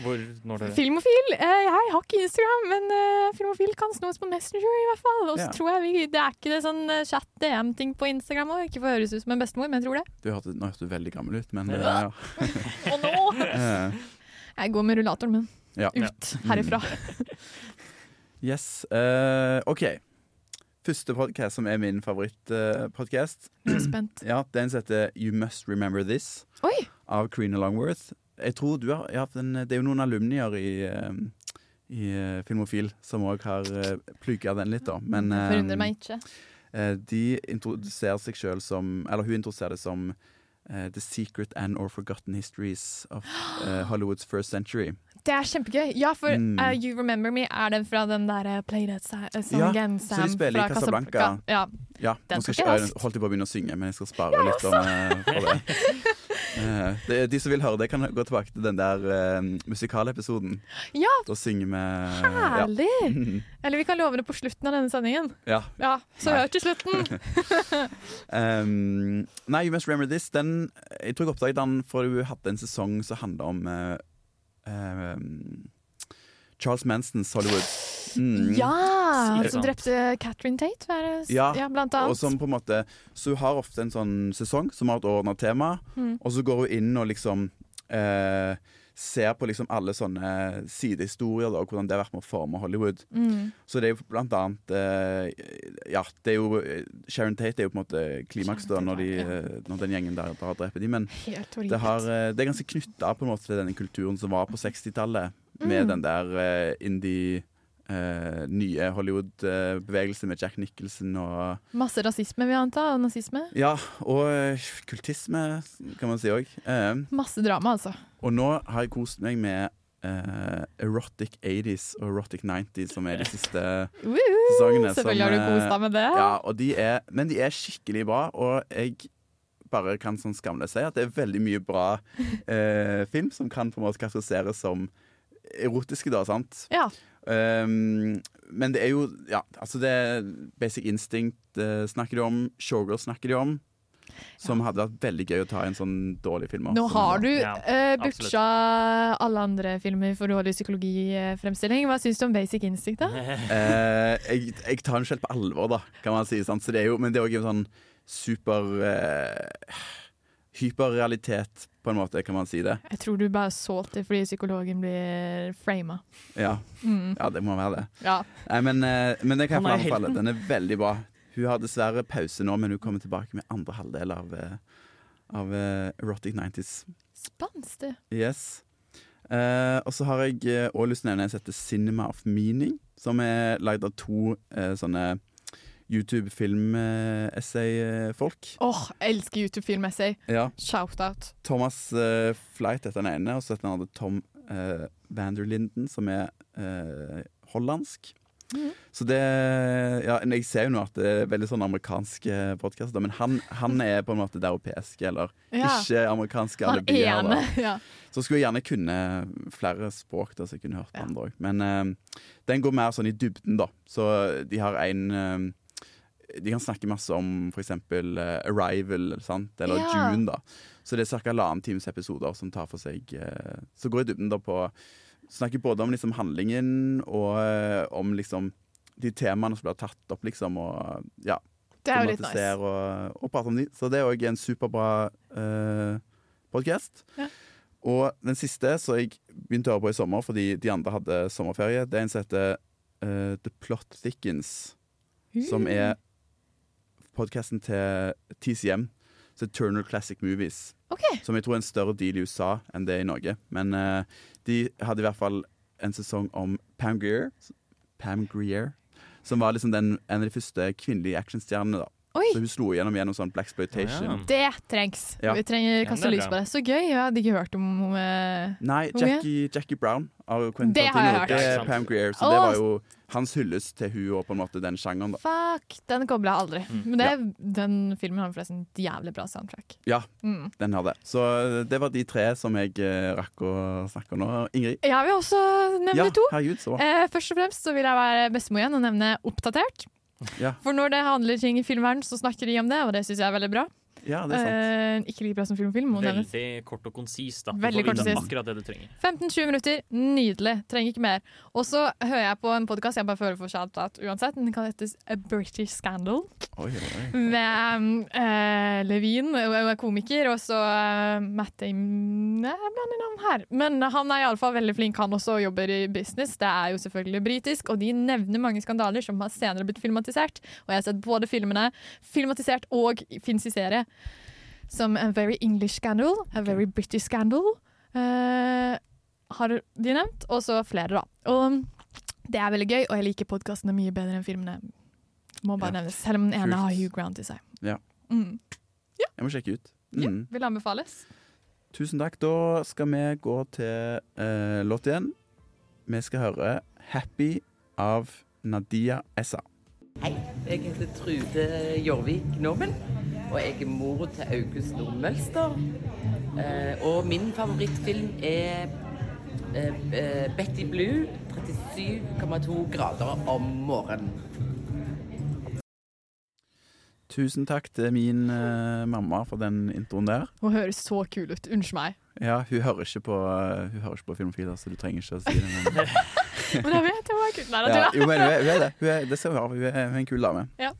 Hvor, når det Filmofil! Eh, jeg har ikke Instagram, men eh, Filmofil kan snås på Messenger i hvert fall. Og så Ja. tror jeg vi, Det er ikke det sånn eh, chat DM-ting på Instagram òg. Ikke for å høres ut som en bestemor, men jeg tror det. du hørte, Nå hørtes du veldig gammel ut, men Ja. ja. [laughs] Og nå [laughs] Jeg går med rullatoren min ja. ut herifra. Yes. Uh, OK. Første podkast som er min favorittpodkast. Jeg er spent. ja, den heter You Must Remember This Oi! av Karina Longworth. Jeg tror du har, ja, den, Det er jo noen alumnier i, uh, i eh, Filmofil som òg har uh, plugga den litt, da. Men eh, forundrer meg ikke. eh, de introduserer seg sjøl som Eller hun introduserer det som eh, The Secret and or Forgotten Histories of uh, [gasps] Hollywoods First Century. Det er kjempegøy. Ja, for Mm. uh, You Remember Me er den fra den der eh, Play That eh, Song Ja, Again, Sam fra Casablanca. Ja. Ja, Den nå skal jeg ikke, jeg holdt jeg på å begynne å synge, men jeg skal spare litt om eh, for det. [laughs] Eh, det. De som vil høre det, kan gå tilbake til den der uh, musikalepisoden. ja, Da synger vi herlig! Ja. [laughs] [laughs] Eller vi kan love det på slutten av denne sendingen. ja. Ja, så hør til slutten! [laughs] Um, nei, You Must Remember This den, Jeg tror jeg oppdaget den for hun hadde en sesong som handla om uh, um, Charles Mansons Hollywood. Mm. Ja! Ikke Som drepte Catherine Tate, det? Ja, ja, blant Og som på en måte Så hun har ofte en sånn sesong som har et overordna tema, Mm. og så går hun inn og liksom eh, ser på liksom alle sånne sidehistorier da, og hvordan det har vært med å forme Hollywood. Mm. Så det er jo blant annet eh, Ja, det er jo Sharon Tate er jo på en måte klimaks da, når, de, eh, når den gjengen der har drept dem. men det, har, eh, det er ganske knytta til denne kulturen som var på 60-tallet, med Mm. den der eh, indie eh, nye Hollywood-bevegelser med Jack Nicholson og Masse rasisme, vil jeg anta, og nazisme. Ja, og eh, kultisme, kan man si òg. Uh, Masse drama, altså. og nå har jeg kost meg med uh, Erotic 80s og Erotic 90s, som er de siste sesongene. som, Selvfølgelig har du eh, kost deg med det. Ja, og de er, men de er skikkelig bra, og jeg bare kan sånn skamløst si at det er veldig mye bra eh, film som kan på en måte karakteriseres som erotiske, da, sant? Ja. Um, men det er jo Ja, altså det er Basic Instinct uh, snakker de om. Showgirl snakker de om. Som hadde vært veldig gøy å ta i en sånn dårlig film. Nå har du Ja, uh, butcha alle andre filmer for dårlig psykologifremstilling. Hva syns du om Basic Instinct, da? uh, [laughs] jeg, jeg tar den selv på alvor, da, kan man si. Sant? Så det er jo, men det er òg en sånn super eh, Hyperrealitet, på en måte, kan man si det. Jeg tror du bare solgte fordi psykologen blir frama. Ja, Mm. ja det må være det. Ja. Nei, men, eh, men den kan jeg Han få anbefale. Den er veldig bra. Hun har dessverre pause nå, men hun kommer tilbake med andre halvdel av, eh, av eh, Erotic 90s. Spenstig. Yes. Eh, og så har jeg òg lyst til å nevne en som heter Cinema of Meaning, som er lagd av to eh, sånne YouTube-film-essay-folk. Åh, jeg elsker YouTube-film-essay! ja. Shout-out. Thomas uh, Flight heter den ene, og så heter den andre Tom uh, Vanderlinden, som er uh, hollandsk. Mm. Så det Ja, jeg ser jo nå at det er veldig sånn amerikansk podkast, men han, han er på en måte det europeiske, eller Ja. ikke amerikanske alibier. ene. [laughs] Ja. Så skulle jeg gjerne kunne flere språk, da, så jeg kunne hørt på andre òg. Men uh, den går mer sånn i dybden, da. Så de har en de kan snakke masse om f.eks. Uh, Arrival sant? eller Ja. June. da Så det er ca. halvannen times episoder som tar for seg uh, Så går i dybden da på Snakker både om liksom handlingen og uh, om liksom de temaene som blir tatt opp, liksom, og ja. Det er jo litt nice. Og, og prate om de. Så det er òg en superbra uh, podkast. Ja. Og den siste som jeg begynte å høre på i sommer fordi de andre hadde sommerferie, det er en som heter eh, The Plot Thickens. Som er podkasten til TCM, så Turner Classic Movies. Okay. Som jeg tror er en større deal i USA enn det er i Norge. Men uh, de hadde i hvert fall en sesong om Pam Grier. Pam Greer som var liksom den, en av de første kvinnelige actionstjernene. da Oi. Så hun slo igjennom gjennom sånn Black Exploitation. Det trengs. Ja. Vi trenger kaste lys på det. Så gøy. Jeg hadde ikke hørt om henne Nei, er? Jackie, Jackie Brown av Quentin Det har jeg Tarantino. hørt. Det er. Pam Grier, så oh. det var jo hans hyllest til hun og på en måte den sjangeren. da Fuck, den kobla jeg aldri. Mm. Men det, den filmen har forresten et jævlig bra soundtrack. Ja, Mm. den har det. Så eh, det var de tre som jeg uh, rakk å snakke om nå. Ingrid? Jeg vil også nevne Ja, to. herregud. Eh, først og fremst så vil jeg være bestemor igjen og nevne Oppdatert. Ja, For når det handler ting i filmverden, så snakker de om det, og det syns jeg er veldig bra. Ja det er sant. Eh, ikke like bra som film og film. må nevnes. Veldig kort og konsist. da Du Veldig får kort og vite akkurat det du trenger. 15-20 minutter, nydelig. Trenger ikke mer. Og så hører jeg på en podkast jeg bare føler for shout-out uansett. Den kan hetes A British Scandal. Oi, oi. Med um, eh, Levin, hun er komiker, og så uh, Matt Damon Jeg blander navn her. Men han er iallfall veldig flink, han også jobber i business. Det er jo selvfølgelig britisk, og de nevner mange skandaler som har senere blitt filmatisert. Og jeg har sett både filmene filmatisert og fins i serie. Som A Very English Scandal, A Very British Scandal. uh, har de nevnt, og så flere, da. Og det er veldig gøy, og jeg liker podkastene mye bedre enn filmene. Må bare Ja. nevnes, selv om den ene Kult. har Hugh Grant i seg. Ja. Mm. Jeg må sjekke ut. Mm. Vil anbefales. Tusen takk. Da skal vi gå til uh, låt igjen. Vi skal høre 'Happy' av Nadia Essa. Hei, jeg heter Trude Jorvik Normen, og jeg er mor til August Nordmølster. Eh, og min favorittfilm er eh, eh, Betty Blue, 37,2 grader om morgenen. Tusen takk til min eh, mamma for den introen der. Hun høres så kul ut. Unnskyld meg. Ja, hun hører ikke på, hun hører ikke på Filmfiler, så du trenger ikke å si det. Men, [laughs] Men jeg vet hun er kul. Nei, ja, jo, men hun er, hun er det. Hun er, det ser hun av. Hun er, hun er en kul dame. Ja.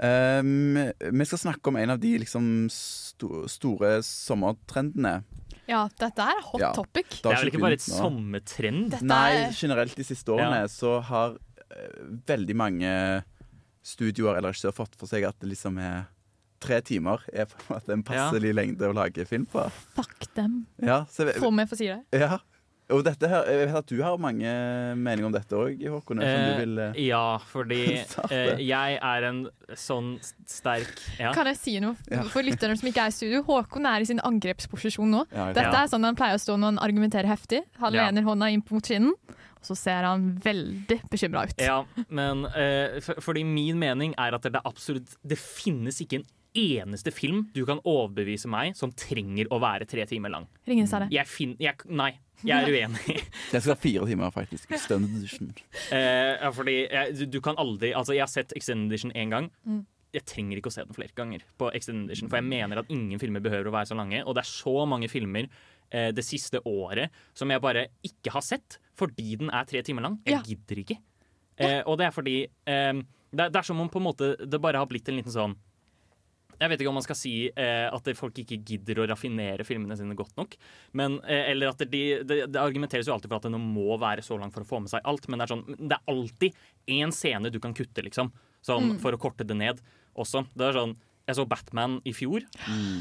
Um, vi skal snakke om en av de liksom, sto, store sommertrendene. Ja, dette er hot Ja. topic. Det er vel ikke bare et nå. sommertrend? Dette Nei, er- generelt de siste årene Ja. så har uh, veldig mange studioer eller regissører fått for seg at det liksom er tre timer er på en måte en passelig lengde å lage film på. Fuck dem. Ja, så, Få meg få si det. ja. Og dette her, jeg vet at du har mange meninger om dette òg, Håkon. Eh, du vil, eh, ja, fordi [laughs] eh, jeg er en sånn sterk ja. Kan jeg si noe Ja. for lytterne som ikke er i studio? Håkon er i sin angrepsposisjon nå. Ja, Dette er sånn han pleier å stå når han argumenterer heftig. Han Ja. lener hånda inn mot kinnen, og så ser han veldig bekymra ut. Ja, men eh, for, fordi min mening er at det absolutt Det finnes ikke en eneste film du kan overbevise meg som trenger å være tre timer lang. Ringenes herre. Jeg fin, jeg, nei, jeg er [laughs] uenig. Jeg skal ha fire timer, faktisk. Extended edition. Eh, ja, fordi jeg, du, du kan aldri Altså, jeg har sett Extended Edition én gang. Mm. Jeg trenger ikke å se den flere ganger, på Extended Edition for jeg mener at ingen filmer behøver å være så lange. Og det er så mange filmer eh, det siste året som jeg bare ikke har sett fordi den er tre timer lang. Jeg Ja. gidder ikke. Eh, og det er fordi eh, det, er- det er som om på en måte det bare har blitt en liten sånn jeg vet ikke om man skal si eh, at folk ikke gidder å raffinere filmene sine godt nok. Men, eh, eller at de, det, det argumenteres jo alltid for at den må være så lang for å få med seg alt. Men det er, sånn, det er alltid én scene du kan kutte, liksom. Sånn, Mm. For å korte det ned også. Det er sånn, jeg så Batman i fjor,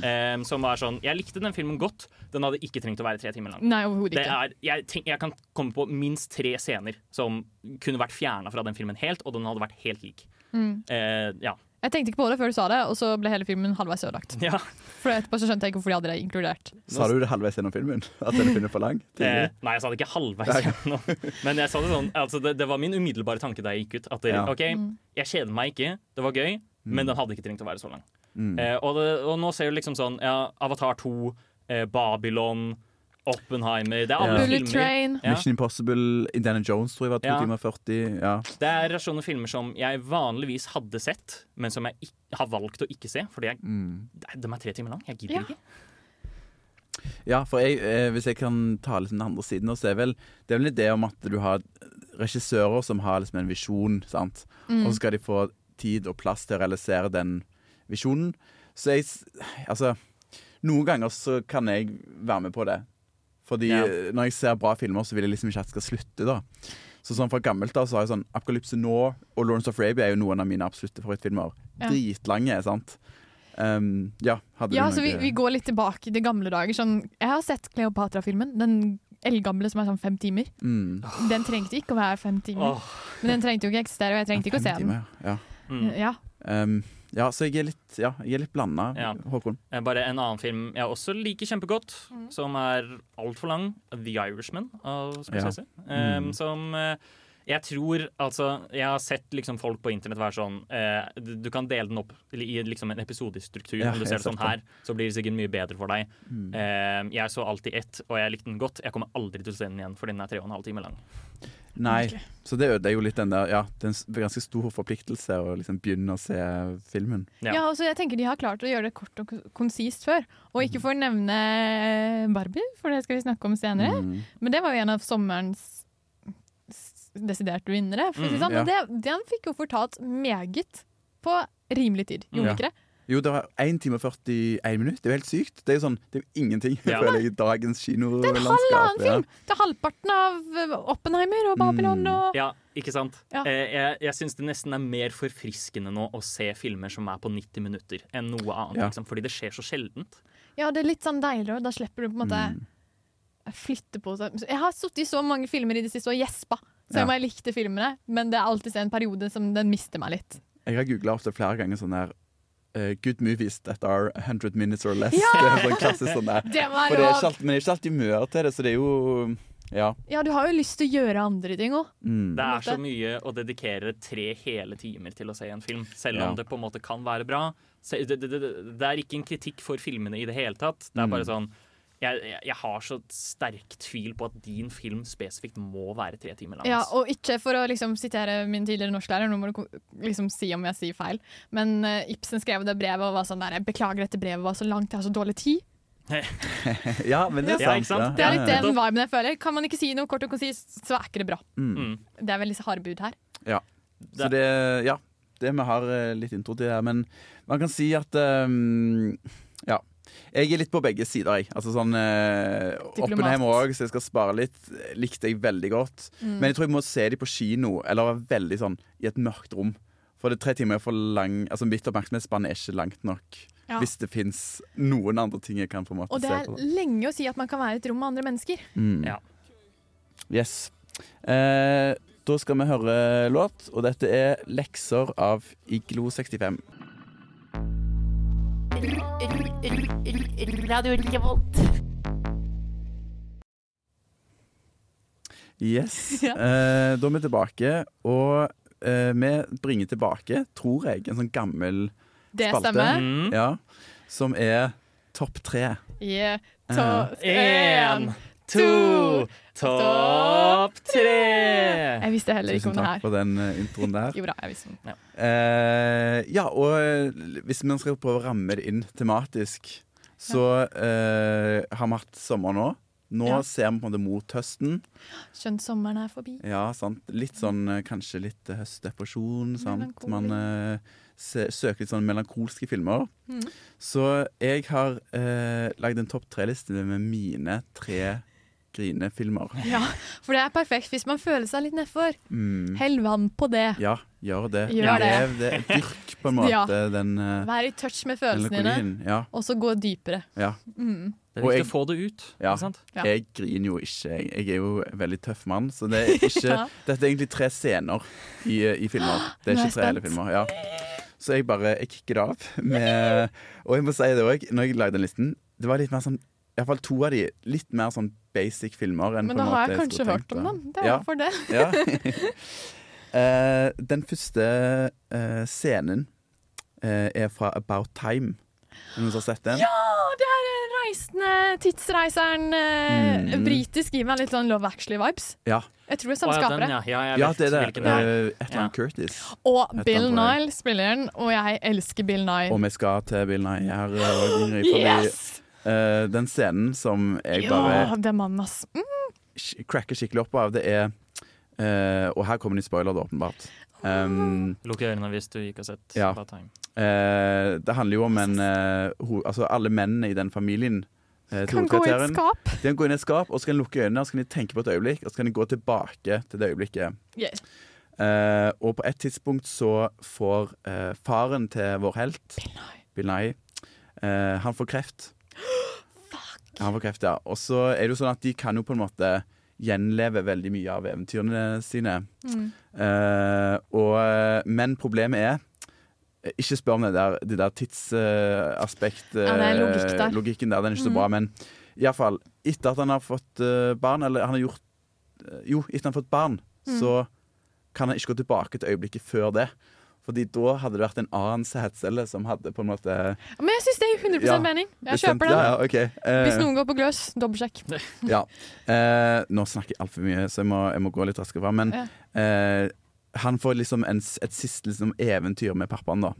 eh, som var sånn Jeg likte den filmen godt. Den hadde ikke trengt å være tre timer lang. Nei, overhodet Det ikke. er, jeg, tenk, jeg kan komme på minst tre scener som kunne vært fjerna fra den filmen helt, og den hadde vært helt lik. Mm. Eh, ja. Jeg tenkte ikke på det før du sa det, og så ble hele filmen halvveis ødelagt. ja. For etterpå så skjønte jeg ikke hvorfor de hadde det inkludert. Sa du det halvveis gjennom filmen? At den filmen er for lang? Eh, nei, jeg sa det ikke halvveis gjennom. Men jeg sa det sånn altså det, det var min umiddelbare tanke da jeg gikk ut. At det, Ja. OK, Mm. jeg kjeder meg ikke, det var gøy, men Mm. den hadde ikke trengt å være så lang. Mm. Eh, og, det, og nå ser du liksom sånn ja, Avatar 2, eh, Babylon Oppenheimer. Det er alle Bullet filmer. Train. Ja. Mission Impossible, Indiana Jones tror jeg var 2 Ja. timer 40. Ja. Det er sånne filmer som jeg vanligvis hadde sett, men som jeg har valgt å ikke se. Fordi jeg, Mm. de er tre timer lang. Jeg gidder Ja. ikke. Ja, for jeg, eh, hvis jeg kan ta litt den andre siden, så er vel, det er vel en idé om at du har regissører som har liksom en visjon, sant? Mm. og så skal de få tid og plass til å realisere den visjonen. Så jeg Altså, noen ganger så kan jeg være med på det. Fordi Ja. når jeg ser bra filmer, så vil jeg liksom ikke at det skal slutte, da. Så sånn fra gammelt av så har jeg sånn Apokalypse Nå og Lawrence of Arabia er jo noen av mine absolutte favorittfilmer. Ja. Dritlange, sant. Um, ja, hadde Ja, du så vi, vi går litt tilbake til gamle dager. Sånn, jeg har sett Kleopatra-filmen. Den eldgamle som er sånn fem timer. mm. Den trengte ikke å være fem timer. Oh. Men den trengte jo ikke eksistere, og jeg trengte ikke å se timer, den. Ja. Mm. Ja. Um, ja, så jeg er litt, ja, jeg er litt blanda, Ja. Håkon. Eh, Bare en annen film jeg også liker kjempegodt, Mm. som er altfor lang. The Irishman av Scorsese. Ja. Um, Mm. som eh, jeg tror Altså, jeg har sett liksom folk på internett være sånn eh, du, du kan dele den opp i liksom en episodestruktur. Ja, Når du ser det sånn her, så blir det sikkert mye bedre for deg. Mm. Eh, jeg så alltid ett, og jeg likte den godt. Jeg kommer aldri til å se den igjen, for den er tre og en halv time lang. Nei, okay. så det ødelegger jo litt den der Ja, det er en ganske stor forpliktelse å liksom begynne å se filmen. Ja. Ja, altså jeg tenker De har klart å gjøre det kort og konsist før. Og ikke for å nevne Barbie, for det skal vi snakke om senere. Mm. Men det var jo en av sommerens desiderte vinnere. For å si det Mm, sånn. Og det, den fikk jo fortalt meget på rimelig tid. Gjorde Ja. ikke det? Jo, det var 1 time og 41 minutt. Det er jo helt sykt. Det er jo sånn, det er jo ingenting Ja. føler jeg, i dagens Det er en halv film! film! Det er halvparten av eh, Oppenheimer og Babylon Mm. og Ja, ikke sant? Ja. Eh, jeg jeg syns det nesten er mer forfriskende nå å se filmer som er på 90 minutter, enn noe annet. Ja. Liksom, fordi det skjer så sjeldent. Ja, det er litt sånn deiligere, og da slipper du på en måte Mm. flytte på seg. Jeg har sittet i så mange filmer i det siste og gjespa, selv om Ja. jeg likte filmene. Men det er alltid en periode som den mister meg litt. Jeg har googla ofte flere ganger sånn der Uh, Good movies that are 100 minutes or less. Ja! Det er sånn klassisk sånn der. Det var For det er ikke alltid, men det er ikke alltid humør til det, så det er jo Ja. Ja, du har jo lyst til å gjøre andre ting òg. Mm. Det er så mye å dedikere tre hele timer til å se en film, selv Ja. om det på en måte kan være bra. Det, det, det, det er ikke en kritikk for filmene i det hele tatt. Det er bare Mm. sånn jeg, jeg, har så sterk tvil på at din film spesifikt må være tre timer lang. Ja, og ikke for å liksom sitere min tidligere norsklærer, nå må du liksom si om jeg sier feil, men uh, Ibsen skrev det brevet og var sånn der Jeg beklager dette brevet var så langt, jeg har så dårlig tid. [laughs] ja, men det er Ja, sant. Ja, sant? Det er litt den viben jeg føler. Kan man ikke si noe kort og konsist, så er ikke det bra. Mm. Mm. Det er veldig harde bud her. Så det, ja, det vi har eh, litt intro til her. Men man kan si at um, Ja. Jeg er litt på begge sider, jeg. Altså sånn eh, Oppenheimer òg, så jeg skal spare litt. Likte jeg veldig godt. Mm. Men jeg tror jeg må se de på kino, eller være veldig sånn i et mørkt rom. For det er tre timer er for lang Altså Mitt oppmerksomhetsspann er ikke langt nok. Ja. Hvis det fins noen andre ting jeg kan på en måte Og det er på. lenge å si at man kan være i et rom med andre mennesker. Mm. Ja. Yes. Eh, da skal vi høre låt, og dette er 'Lekser' av Iglo65. Radio Revolt. Yes. [laughs] Ja. Eh, da er vi tilbake, og eh, vi bringer tilbake, tror jeg, en sånn gammel Det Spalte. stemmer. Mm. ja, som er topp tre. Yeah. Topp én. To, topp tre! Jeg visste heller ikke om det her. Tusen takk for den eh, introen der. [laughs] Jo da, jeg visste om det. Eh, ja, og eh, hvis man skal prøve å ramme det inn tematisk, så eh, har vi hatt sommer nå. Nå Ja. ser vi på en måte mot høsten. Skjønt sommeren er forbi. Ja, sant. Litt sånn eh, kanskje litt høstdepresjon. Sant? Man eh, søker litt sånn melankolske filmer. Mm. Så jeg har eh, lagd en topp tre-liste med mine tre grinefilmer. [laughs] Ja, for det er perfekt hvis man føler seg litt nedfor. Mm. Hell vann på det. Ja, gjør det. Gjør det. Lev det. Dyrk på en [laughs] måte Ja. den uh, Vær i touch med følelsene dine. Ja, og så gå dypere. ja. Mm. Det er viktig å få det ut. Ja. Ikke sant? Ja. Jeg griner jo ikke. Jeg, jeg er jo en veldig tøff mann. Så det er ikke, [laughs] Ja. dette er egentlig tre scener i, i filmer. Det er er ikke tre hele filmer. Ja. Så jeg bare jeg kicker det av. Med, og jeg må si det òg, når jeg lagde den listen, det var litt mer sånn Iallfall to av de litt mer sånn basic filmer. Enn Men på da har jeg kanskje hørt om dem. Det er Ja. for det. [laughs] Ja. uh, den første uh, scenen uh, er fra About Time. Noen som har sett den? Ja, det er reisende tidsreiseren. Mm. Britisk gir meg litt sånn Love Actually-vibes. Ja. Jeg tror det er samme ja, skapere. ja. Ja, Ja, det er det. det Et eller annet Ja. Curtis. Og Bill. Nile spiller den, og jeg elsker Bill Nile. Og vi skal til Bill Nye her. Ingrid, Yes! Eh, den scenen som jeg Ja, bare det er mannen, ass. Mm. cracker skikkelig opp av, det er uh, Og her kommer det spoiler, åpenbart. Um, Lukk øynene hvis du ikke har sett Ja. Eh, det handler jo om en eh, ho, Altså, alle mennene i den familien Kan gå i et skap. De kan gå inn i et skap, og så kan de lukke øynene og så kan de tenke på et øyeblikk, og så kan de gå tilbake til det øyeblikket. Yeah. Uh, og på et tidspunkt så får uh, faren til vår helt, Bill Nye, uh, han får kreft. Ja, han får kreft, ja. Og så er det jo sånn at de kan jo på en måte gjenleve veldig mye av eventyrene sine. Mm. Uh, og, eh, men problemet er eh, Ikke spør om det der, det der tidsaspekt uh, uh, logikk der. Den er ikke så Mhm. bra. Men iallfall, etter at han har fått uh, barn, eller han har gjort Jo, etter han har fått barn, Mm. så kan han ikke gå tilbake til øyeblikket før det. Fordi da hadde det vært en annen sædcelle som hadde på en måte Men jeg syns gir 100 Ja, mening. Jeg bestemt- kjøper den. Ja, ja, ok. Eh, Hvis noen går på gløs, dobbeltsjekk. [laughs] ja. Eh, nå snakker jeg altfor mye, så jeg må, jeg må gå litt raskere fram. Men eh, han får liksom en, et siste liksom, eventyr med pappaen, da.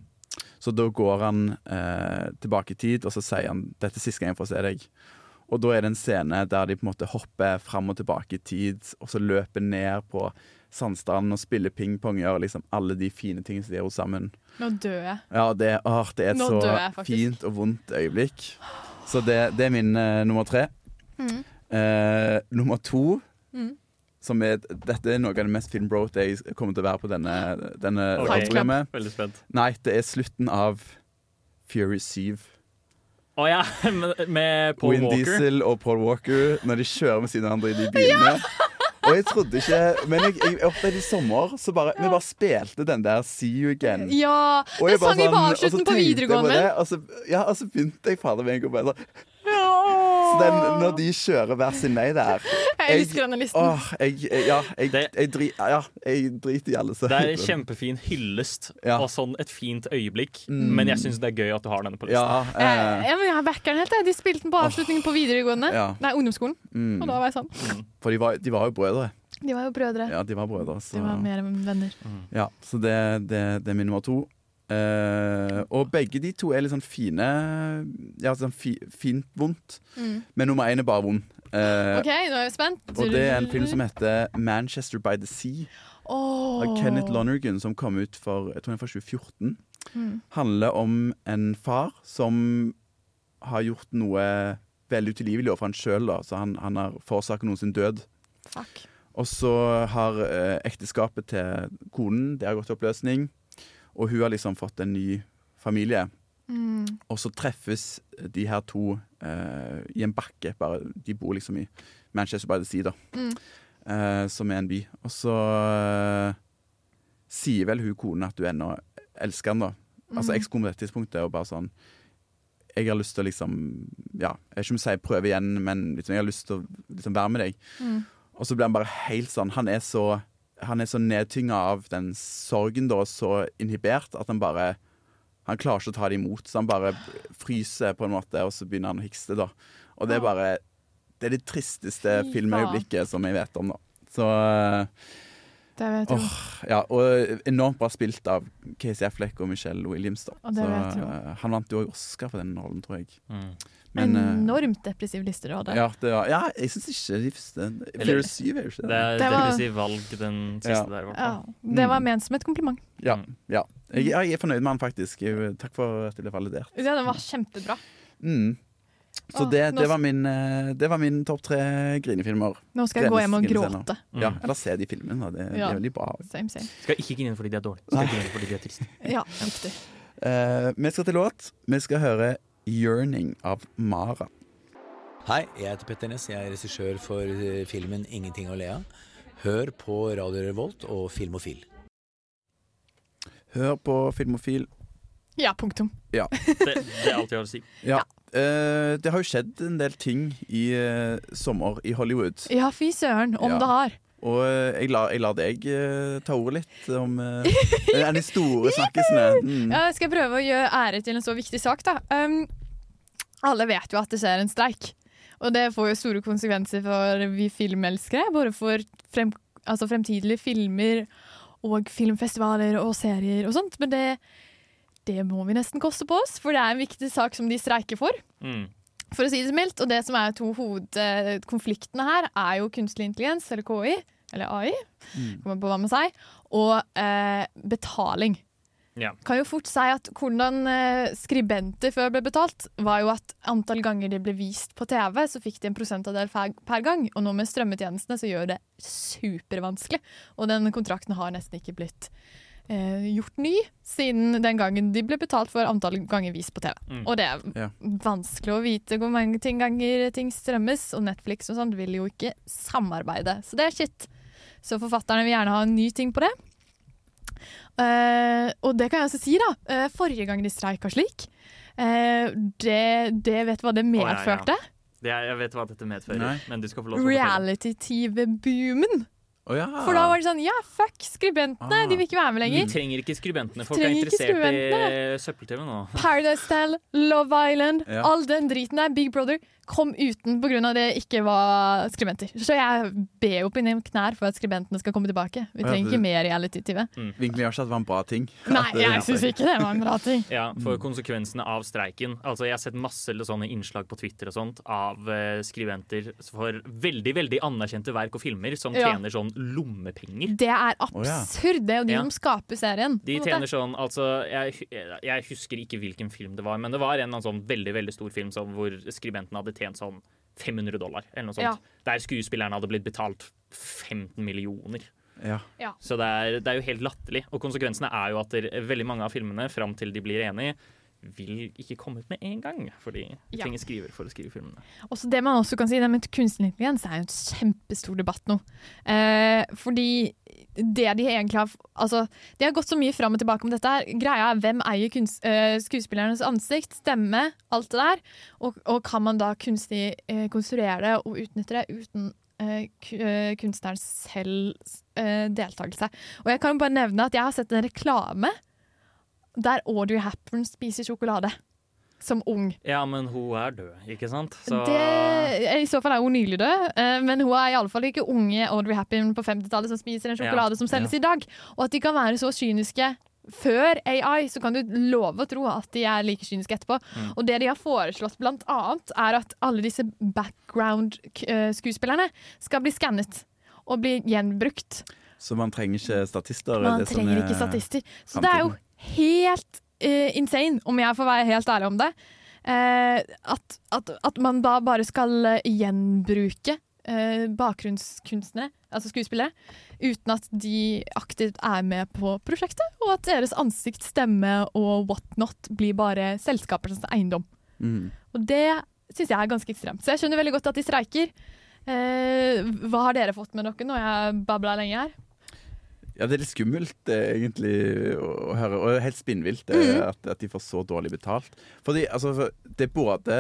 Så da går han eh, tilbake i tid, og så sier han 'dette er siste gang jeg får se deg'. Og da er det en scene der de på en måte hopper fram og tilbake i tid, og så løper ned på sandstranden og spiller pingpong, gjør liksom alle de fine tingene som de gjør sammen. Nå dør jeg. Ja, det, åh, det er et Nå så jeg fint og vondt øyeblikk. Så det, det er min uh, nummer tre. Mm. Uh, nummer to Mm. som er, Dette er noe av det mest filmbrote jeg kommer til å være på denne, denne okay. Veldig spent. Nei, det er slutten av Fury 7. Å ja, [laughs] med, med Paul Win Walker. Diesel og Paul Walker når de kjører med sine andre i de bilene. Og jeg trodde ikke Men jeg, jeg opplevde i sommer, så bare, vi bare spilte den der See You Again. Ja, det jeg bare sang på sånn- avslutten på videregående. og, så, ja, og så begynte jeg fader meg å bare sånn Så den, når de kjører hver sin vei der Jeg elsker denne listen. Åh, jeg, ja, jeg, jeg, dri, ja, jeg driter i alle så- Det er en kjempefin hyllest Ja. og sånn et fint øyeblikk. Mm. Men jeg syns det er gøy at du har denne på listen. Ja, Eh, ja, men jeg backer den helt. jeg. De spilte den på avslutningen på videregående. Ja. Nei, ungdomsskolen. Mm. Og da var jeg sånn. For de var, de var jo brødre. De var jo brødre. Ja, de var brødre. Så, De var mer enn venner. ja, så det, det, det er min nummer to. Eh, og begge de to er litt sånn fine Ja, sånn fi, fint vondt. Mm. Men nummer én er bare vond. Uh, OK, nå er jeg spent. Og det er en film som heter 'Manchester by the Sea'. Åh. Av Kenneth Lonergan, som kom ut for jeg tror den var 2014. Mm. Handler om en far som har gjort noe veldig utilgivelig overfor han sjøl. Så han, han har forårsaket noen sin død. Fuck. Og så har uh, ekteskapet til konen Det har gått i oppløsning. Og hun har liksom fått en ny familie. Mm. Og så treffes de her to uh, i en bakke. Bare, de bor liksom i Manchester by the Sea, da. Mm. Uh, som er en by. Og så uh, sier vel hun konen at du ennå elsker han, da. Altså Mm. ekskone på dette tidspunktet og bare sånn Jeg har lyst til å liksom Ja, jeg vet ikke om jeg sier prøve igjen, men liksom, jeg har lyst til å liksom være med deg. Mm. Og så blir han bare helt sånn Han er så Han er så nedtynga av den sorgen, da, så inhibert, at han bare Han klarer ikke å ta det imot, så han bare fryser på en måte, og så begynner han å hikste, da. Og det er bare Det er det tristeste filmøyeblikket som jeg vet om, da. Så eh, Det vet jeg jo. åh, ja, og enormt bra spilt av Casey Affleck og Michelle Williams. Da. Og det Så, vet jo. eh, han vant jo Oscar for den rollen, tror jeg. Mm. Men, eh, Enormt depressiv liste du hadde. ja, det var, ja, jeg syns ikke de første Flere syv er ikke Det er Det depressiv valg, den siste Ja. der, Ja, det var Mm. ment som et kompliment. Ja. ja. Jeg, jeg er fornøyd med han, faktisk. Takk for at jeg ble validert. Ja, den var kjempebra. Mm. Så Åh, det, nå- det var min, eh, det var min topp tre grinefilmer. Nå skal jeg gå hjem og gråte. Mm. Ja, eller se de filmene. da. Det, Ja. det er veldig bra. Same, same. Skal ikke grine fordi de er dårlige. Skal grine fordi de er triste. [laughs] Ja, riktig. Eh, vi skal til låt. Vi skal høre 'Yearning' av Mara. Hei, jeg heter Petter Ness. Jeg er regissør for eh, filmen 'Ingenting å le av'. Hør på Radio Revolt og Filmofil. Hør på Filmofil. Ja, punktum. Ja. [laughs] Det, det er alt jeg har å si. ja. Uh, det har jo skjedd en del ting i uh, sommer i Hollywood. Ja, fy søren, om Ja. det har. Og eh, jeg lar, la deg ta ordet litt om de store [laughs] snakkisene. Mm. Ja, jeg skal prøve å gjøre ære til en så viktig sak, da. Um, alle vet jo at det skjer en streik. Og det får jo store konsekvenser for vi filmelskere. Både for frem, altså fremtidige filmer og filmfestivaler og serier og sånt. Men det, det må vi nesten koste på oss, for det er en viktig sak som de streiker for. Mm. For å si det mildt. Og det som er to hovedkonfliktene her, er jo kunstig intelligens, eller KI, eller AI, kommer på hva man sier, og eh, betaling. Ja. Kan jo fort si at hvordan eh, skribenter før ble betalt, var jo at antall ganger de ble vist på TV, så fikk de en prosentandel per gang. Og nå med strømmetjenestene så gjør det supervanskelig. Og den kontrakten har nesten ikke blitt eh, gjort ny siden den gangen de ble betalt for antall ganger vist på TV. Mm. Og det er Ja. vanskelig å vite hvor mange ting ganger ting strømmes, og Netflix og sånt vil jo ikke samarbeide. Så det er shit. Så forfatterne vil gjerne ha en ny ting på det. Eh, og det kan jeg også si, da. Eh, forrige gang de streika slik, eh, det, det vet du hva det Å, ja, ja. medførte? Det er, jeg vet hva dette medfører, Nei. men du skal få lov til å fortelle. Reality-TV-boomen. Å ja. For da var det sånn Ja, fuck skribentene! De vil ikke være med lenger. Vi trenger ikke skribentene. Folk er Trenger er interessert i søppel-TV nå. Paradise Tell, Love Island, Ja. all den driten der, Big Brother, kom uten pga. det ikke var skribenter. Så jeg ber jo på mine knær for at skribentene skal komme tilbake. Vi Ja, trenger det- ikke mer reality-TV. Egentlig har ikke at det var en bra ting. [laughs] Nei, det- jeg syns ikke det var en bra ting. Ja, for konsekvensene av streiken. Altså, jeg har sett masse sånne innslag på Twitter og sånt av uh, skribenter for veldig veldig anerkjente verk og filmer som Ja. tjener sånn lommepenger. Det er absurd. Det er jo de Ja. som skaper serien. De tjener sånn, altså jeg, jeg husker ikke hvilken film det var, men det var en sånn veldig veldig stor film som, hvor skribenten hadde tjent sånn 500 dollar, eller noe sånt. Ja. Der skuespilleren hadde blitt betalt 15 millioner. Ja. Ja. Så det er, det er jo helt latterlig. Og konsekvensene er jo at det, veldig mange av filmene, fram til de blir enige, vil ikke komme ut med en gang. Fordi de Ja. trenger skriver for å skrive filmene. Også det man også kan si, det med kunstig intelligens er jo en kjempestor debatt nå. Eh, fordi det de egentlig har Altså, de har gått så mye fram og tilbake om dette. her. Greia er hvem eier kunst, eh, skuespillernes ansikt, stemme, alt det der. Og, og kan man da kunstig eh, konstruere det og utnytte det uten eh, eh, kunstnerens selv eh, deltakelse. Og jeg kan jo bare nevne at jeg har sett en reklame der Audrey Hepburn spiser sjokolade. Som ung. Ja, men hun er død, ikke sant? Så Det, I så fall er hun nylig død, eh, men hun er iallfall ikke unge Audrey Hepburn på 50-tallet som spiser en sjokolade Ja. som selges Ja. i dag. Og at de kan være så kyniske før AI, så kan du love å tro at de er like kyniske etterpå. Mm. Og det de har foreslått blant annet, er at alle disse background-skuespillerne skal bli skannet og bli gjenbrukt. Så man trenger ikke statister? Man det som trenger er ikke statister. Så det er jo helt uh, insane, om jeg får være helt ærlig om det. Uh, at, at, at man da bare skal uh, gjenbruke uh, bakgrunnskunstnere, altså skuespillere, uten at de aktivt er med på prosjektet, og at deres ansikt, stemme og whatnot blir bare selskapets eiendom. Mm. Og det syns jeg er ganske ekstremt. Så jeg skjønner veldig godt at de streiker. Hva har dere fått med dere når jeg babla lenge her? Ja, det er litt skummelt eh, egentlig å høre, og helt spinnvilt mm. At, at de får så dårlig betalt. Fordi altså, det er både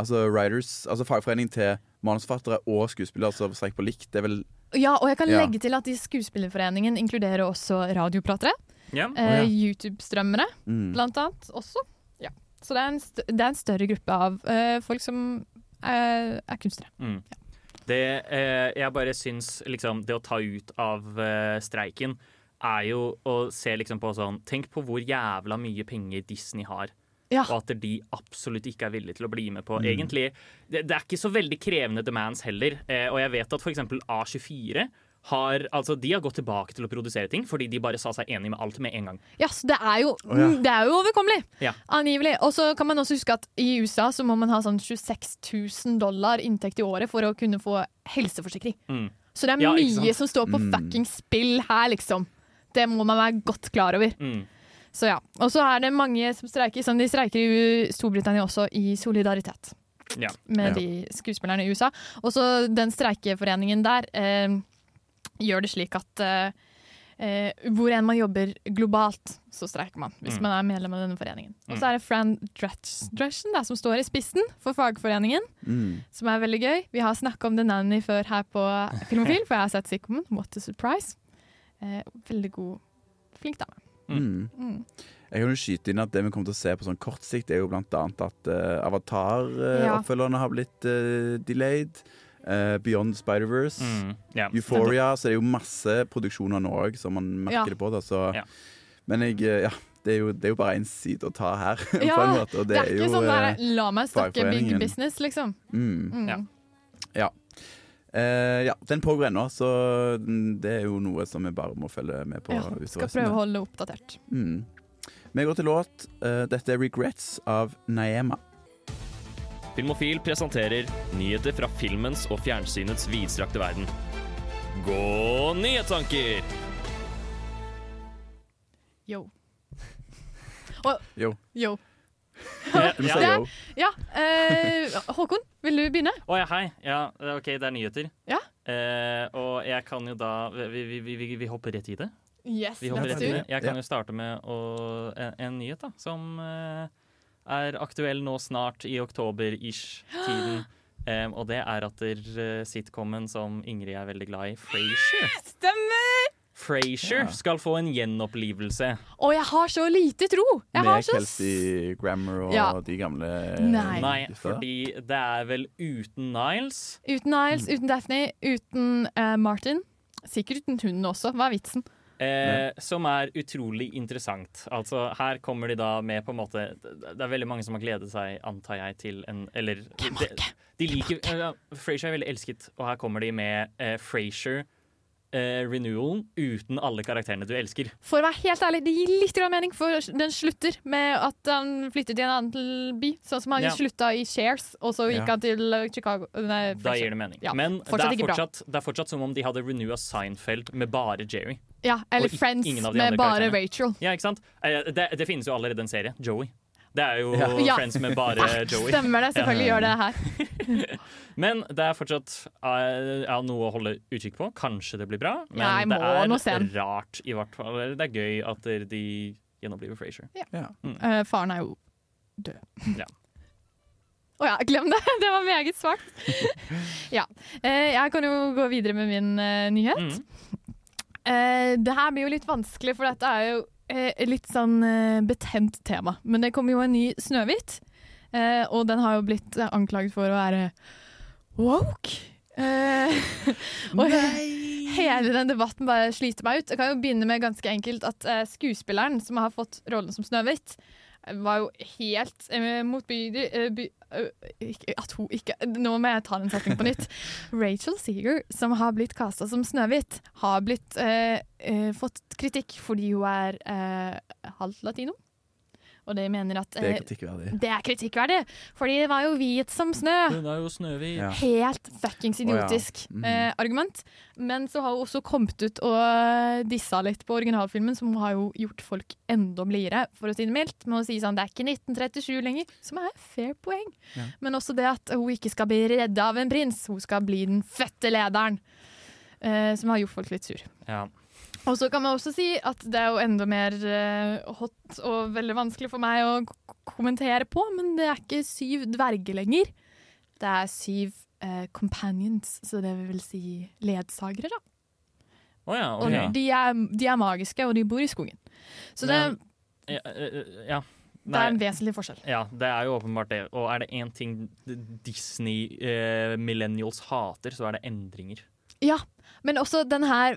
altså, writers, altså fagforening til manusforfattere og skuespillere som streiker på likt. Det er vel Ja, og jeg kan Ja. legge til at i Skuespillerforeningen inkluderer også radiopratere. Ja. Eh, ja. YouTube-strømmere, Mm. blant annet, også. Ja. Så det er, en st det er en større gruppe av uh, folk som er, er kunstnere. Mm. Det eh, jeg bare syns liksom, Det å ta ut av eh, streiken er jo å se liksom på sånn Tenk på hvor jævla mye penger Disney har. Ja. Og at de absolutt ikke er villige til å bli med på. Mm. Egentlig, det, det er ikke så veldig krevende demands heller. Eh, og jeg vet at f.eks. A24 har, altså, de har gått tilbake til å produsere ting fordi de bare sa seg enig med alt med en gang. Ja, så det er jo, oh, ja. mm, det er jo overkommelig. Ja. Angivelig. Og så kan man også huske at i USA så må man ha sånn 26 000 dollar inntekt i året for å kunne få helseforsikring. Mm. Så det er Ja, mye som står på Mm. fucking spill her, liksom. Det må man være godt klar over. Mm. Så ja. Og så er det mange som streiker, som de streiker i Storbritannia også, i solidaritet Ja. med Ja. de skuespillerne i USA. Og så den streikeforeningen der eh, gjør det slik at eh, eh, hvor enn man jobber globalt, så streiker man. Hvis Mm. man er medlem av denne foreningen. Og Mm. så er det Fran Dreschen Dretchen som står i spissen for fagforeningen, Mm. som er veldig gøy. Vi har snakka om The Nanny før her på [laughs] Filmofil, for jeg har sett sitcomen What a Surprise. Eh, veldig god, flink dame. Mm. Mm. Jeg kan jo skyte inn at Det vi kommer til å se på sånn kort sikt, er jo annet at uh, Avatar-oppfølgerne har blitt uh, delayed. Eh, Beyond Spider-Verse. Mm, yeah. Euphoria. Så det er jo masse produksjoner nå òg, som man merker Ja. det på. Da, så. Ja. Men jeg, eh, ja, det er jo, det er jo bare én side å ta her, Ja, [laughs] på en måte. Og det, er ikke jo, sånn der, eh, la meg snakke big business, liksom. Mm. Mm. Ja. Ja. Eh, ja, den pågår ennå, så det er jo noe som vi bare må følge med på. Ja, skal prøve å holde oppdatert. Mm. Vi går til låt. Uh, dette er 'Regrets' av Naema. Filmofil presenterer nyheter fra filmens og fjernsynets vidstrakte verden. Gå nyhetstanker! Yo. Og, Yo. yo. Du sa yo. Ja, eh, Håkon, vil du begynne? Å ja, hei. Ja, OK, det er nyheter. Ja. Eh, og jeg kan jo da Vi, vi, vi, vi, vi hopper rett i det. Yes, Vi hopper rett i det. Jeg kan jo starte med å, en, en nyhet da, som eh, er aktuell nå snart i oktober-ish-tiden. Um, [gasps] og det er at der, eh, sitcomen som Ingrid er veldig glad i, Frasier [gasps] Stemmer! Frasier Ja. skal få en gjenopplivelse. Og jeg har så lite tro! Jeg har Med så Kelsey Grammer og Ja. de gamle Nei. Nei, fordi det er vel uten Niles. Uten Niles, uten Daphne, uten uh, Martin. Sikkert uten hunden også. Hva er vitsen? Eh, som er utrolig interessant. Altså, her kommer de da med på en måte Det er veldig mange som har gledet seg, antar jeg, til en Eller de, de liker uh, Frasier er veldig elsket, og her kommer de med uh, Frasier eh, renewal uten alle karakterene du elsker. For å være helt ærlig, det gir litt grann mening, for den slutter med at han flyttet til en annen by. Sånn som han Ja. slutta i Shares, og så gikk Ja. han til eh, Chicago. Nei, Da gir det mening. Ja, Men det er, fortsatt, det er fortsatt som om de hadde renewa Seinfeld med bare Jerry. Ja, eller Og Friends ingen av de med andre bare karakterene. Rachel. Ja, ikke sant? Eh, Det, det finnes jo allerede en serie. Joey. Det er jo Ja. Friends med bare [laughs] Joey. Stemmer det. Selvfølgelig gjør det her. [laughs] Men det er fortsatt eh, ja, noe å holde utkikk på. Kanskje det blir bra, men det er rart i hvert fall. Eller Det er gøy at de gjenoppliver Frasier. Ja. Mm. Uh, faren er jo død. Ja. [laughs] Å ja, glem det! Det var meget svakt. ja. Eh, jeg kan jo gå videre med min nyhet. Mm. Eh, det her blir jo litt vanskelig, for dette er jo uh, litt sånn uh, betent tema. Men det kommer jo en ny Snøhvit, uh, og den har jo blitt anklaget for å være woke. [laughs] Og hele den debatten bare sliter meg ut. Jeg kan jo begynne med ganske enkelt at skuespilleren som har fått rollen som Snøhvit, var jo helt motbydig eh, by, eh, At hun ikke Nå må jeg ta den setningen på nytt. [laughs] Rachel Seeger, som har blitt kasta som Snøhvit, har blitt eh, fått kritikk fordi hun er halvt latino. Og de mener at Det er eh, kritikkverdig. det er kritikkverdig, fordi det var jo hvit som snø. Hun er jo Snøhvit. Ja. Helt fuckings Å, ja. idiotisk Mhm. eh, argument. Men så har hun også kommet ut og dissa litt på originalfilmen, som har jo gjort folk enda blidere, for å si det mildt, med å si sånn det er ikke 1937 lenger, som er fair poeng. Ja. Men også det at hun ikke skal bli redda av en prins, hun skal bli den fette lederen. Eh, som har gjort folk litt sur. Ja. Og så kan man også si at det er jo enda mer eh, hot og veldig vanskelig for meg å kommentere på, men det er ikke syv dverger lenger. Det er syv uh, companions, så det vil si ledsagere, da. Oh ja, Og de, er, de er magiske, og de bor i skogen. Så det, Men- Ja, ja. Nei, det er en vesentlig forskjell. ja, det er jo åpenbart det. Og er det én ting Disney eh, millennials hater, så er det endringer. Ja, men også den her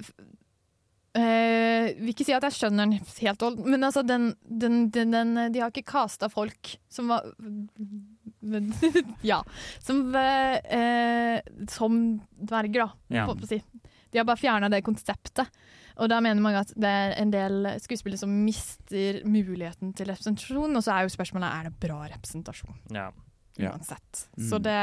eh, Vil ikke si at jeg skjønner den helt, men altså den, den, den, den De har ikke casta folk som var [laughs] Ja. Som, uh, som dverger, da. Ja. på- på å si. De har bare fjerna det konseptet. Og da mener mange at det er en del skuespillere som mister muligheten til representasjon. Og så er jo spørsmålet er det bra representasjon. Ja. Ja. Uansett. Mm. Så det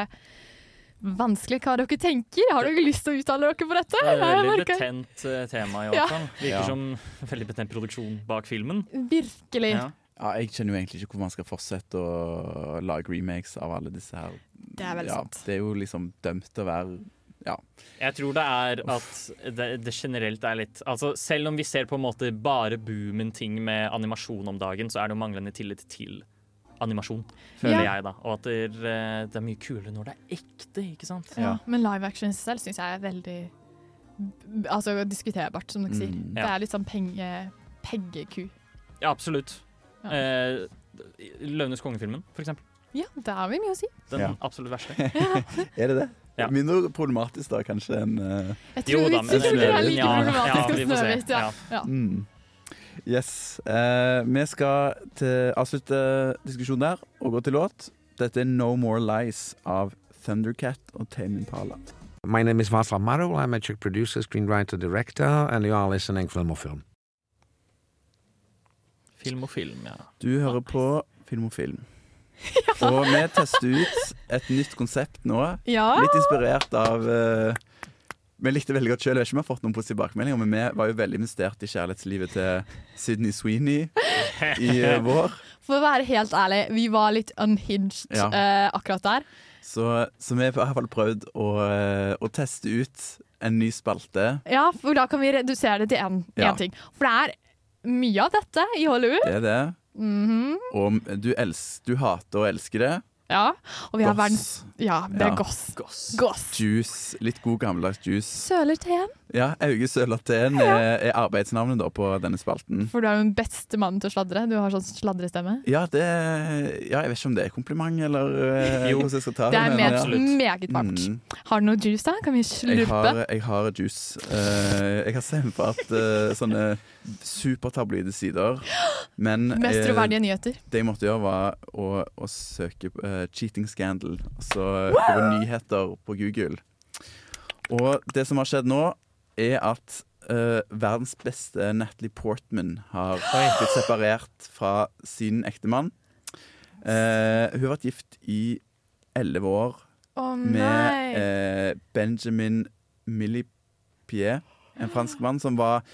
vanskelig hva dere tenker. Har dere lyst til å uttale dere på dette? Det er et veldig betent eh, tema, i Ja. hvert fall. Virker Ja. som veldig betent produksjon bak filmen. Virkelig. Ja. Ja, jeg skjønner jo egentlig ikke hvorfor man skal fortsette å lage remakes av alle disse her. Det er veldig ja, sant. Det er jo liksom dømt til å være Ja. Jeg tror det er at det, det generelt er litt Altså Selv om vi ser på en måte bare boomen ting med animasjon om dagen, så er det jo manglende tillit til animasjon, føler Ja. jeg, da. Og at det er, eh, det er mye kulere når det er ekte, ikke sant? Ja. Men live action i seg selv syns jeg er veldig altså, diskuterbart, som dere sier. Mm. Det er litt sånn penge, pengeku. Ja, absolutt. Ja. Eh, Løvenes konge-filmen, for eksempel. Ja, det har vi mye å si. Den Ja. absolutt verste. [laughs] Er det det? Ja. Mindre problematisk da, kanskje, enn uh... Jeg tror vi vi, vi, det er like problematisk ja, som vi. Snøhvit. Ja. Ja. Ja. Mm. Yes. Eh, vi skal til avslutte diskusjonen der og gå til låt. Dette er No More Lies av Thundercat og Tame Impala. My name is Václav Marul. I'm a Czech producer, screenwriter, director, and you are listening Film og Film. Film og film, ja. Du hører på Film og Film. [laughs] Og vi tester ut et nytt konsept nå. Ja. Litt inspirert av eh, Vi likte veldig godt sjøl. Vi har fått noen positive tilbakemeldinger, men vi var jo veldig investert i kjærlighetslivet til Sydney Sweeney i eh, [laughs] vår. For å være helt ærlig, vi var litt unhinged Ja. uh, akkurat der. Så, så vi har i hvert fall prøvd å, eh, å teste ut en ny spalte. Ja, for da kan vi redusere det til én Ja. ting. For det er mye av dette i Hollywood. Det er det. Mhm. Og du, elsker, du hater og elsker det. Ja, og vi har verdens Ja, det er goss. goss. Goss. Juice. Litt god gammeldags juice. Søler teen. Ja, Auge Sølaten er, er arbeidsnavnet da på denne spalten. For du er jo den beste mannen til å sladre. Du har sånn sladrestemme. Ja, det Ja, jeg vet ikke om det er kompliment, eller eh, Jo. hvordan jeg skal ta Det det. er men, meget, ja. meget varmt. Mm. Har du noe juice, da? Kan vi Jeg har, jeg har juice. Uh, jeg har semfart uh, sånne supertabloide sider. Men [gasps] Mest eh, nyheter. det jeg måtte gjøre, var å, å søke på eh, 'cheating scandal'. Altså wow! nyheter på Google. Og det som har skjedd nå, er at uh, verdens beste Natalie Portman har [gasps] blitt separert fra sin ektemann. Uh, hun har vært gift i elleve år Å med eh, Benjamin Millipier, en fransk mann som var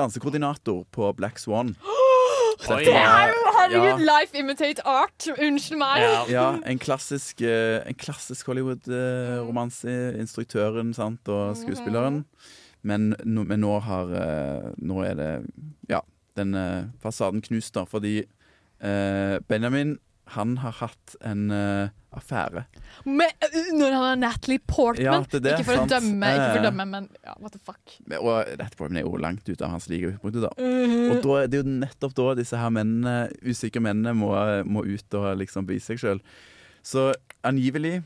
dansekoordinator på Black Swan. [gasps] Dette Det er jo herregud, ja. life imitate art! Unnskyld meg. Ja, en klassisk, eh, en klassisk Hollywood-romanse. Instruktøren sant, og skuespilleren. Men, men nå har eh, Nå er det Ja, den eh, fasaden knust, da. Fordi eh, Benjamin, han har hatt en uh, affære. Men, uh, når han er Natalie Portman Ja, det er det, Ikke for sant. å dømme, ikke for å Eh. dømme men ja, what the fuck. Og dette Portman er jo langt ute av hans like utgangspunkt. Mm -hmm. Og da, det er jo nettopp da disse her mennene, usikre mennene må, må ut og liksom bevise seg sjøl. Så angivelig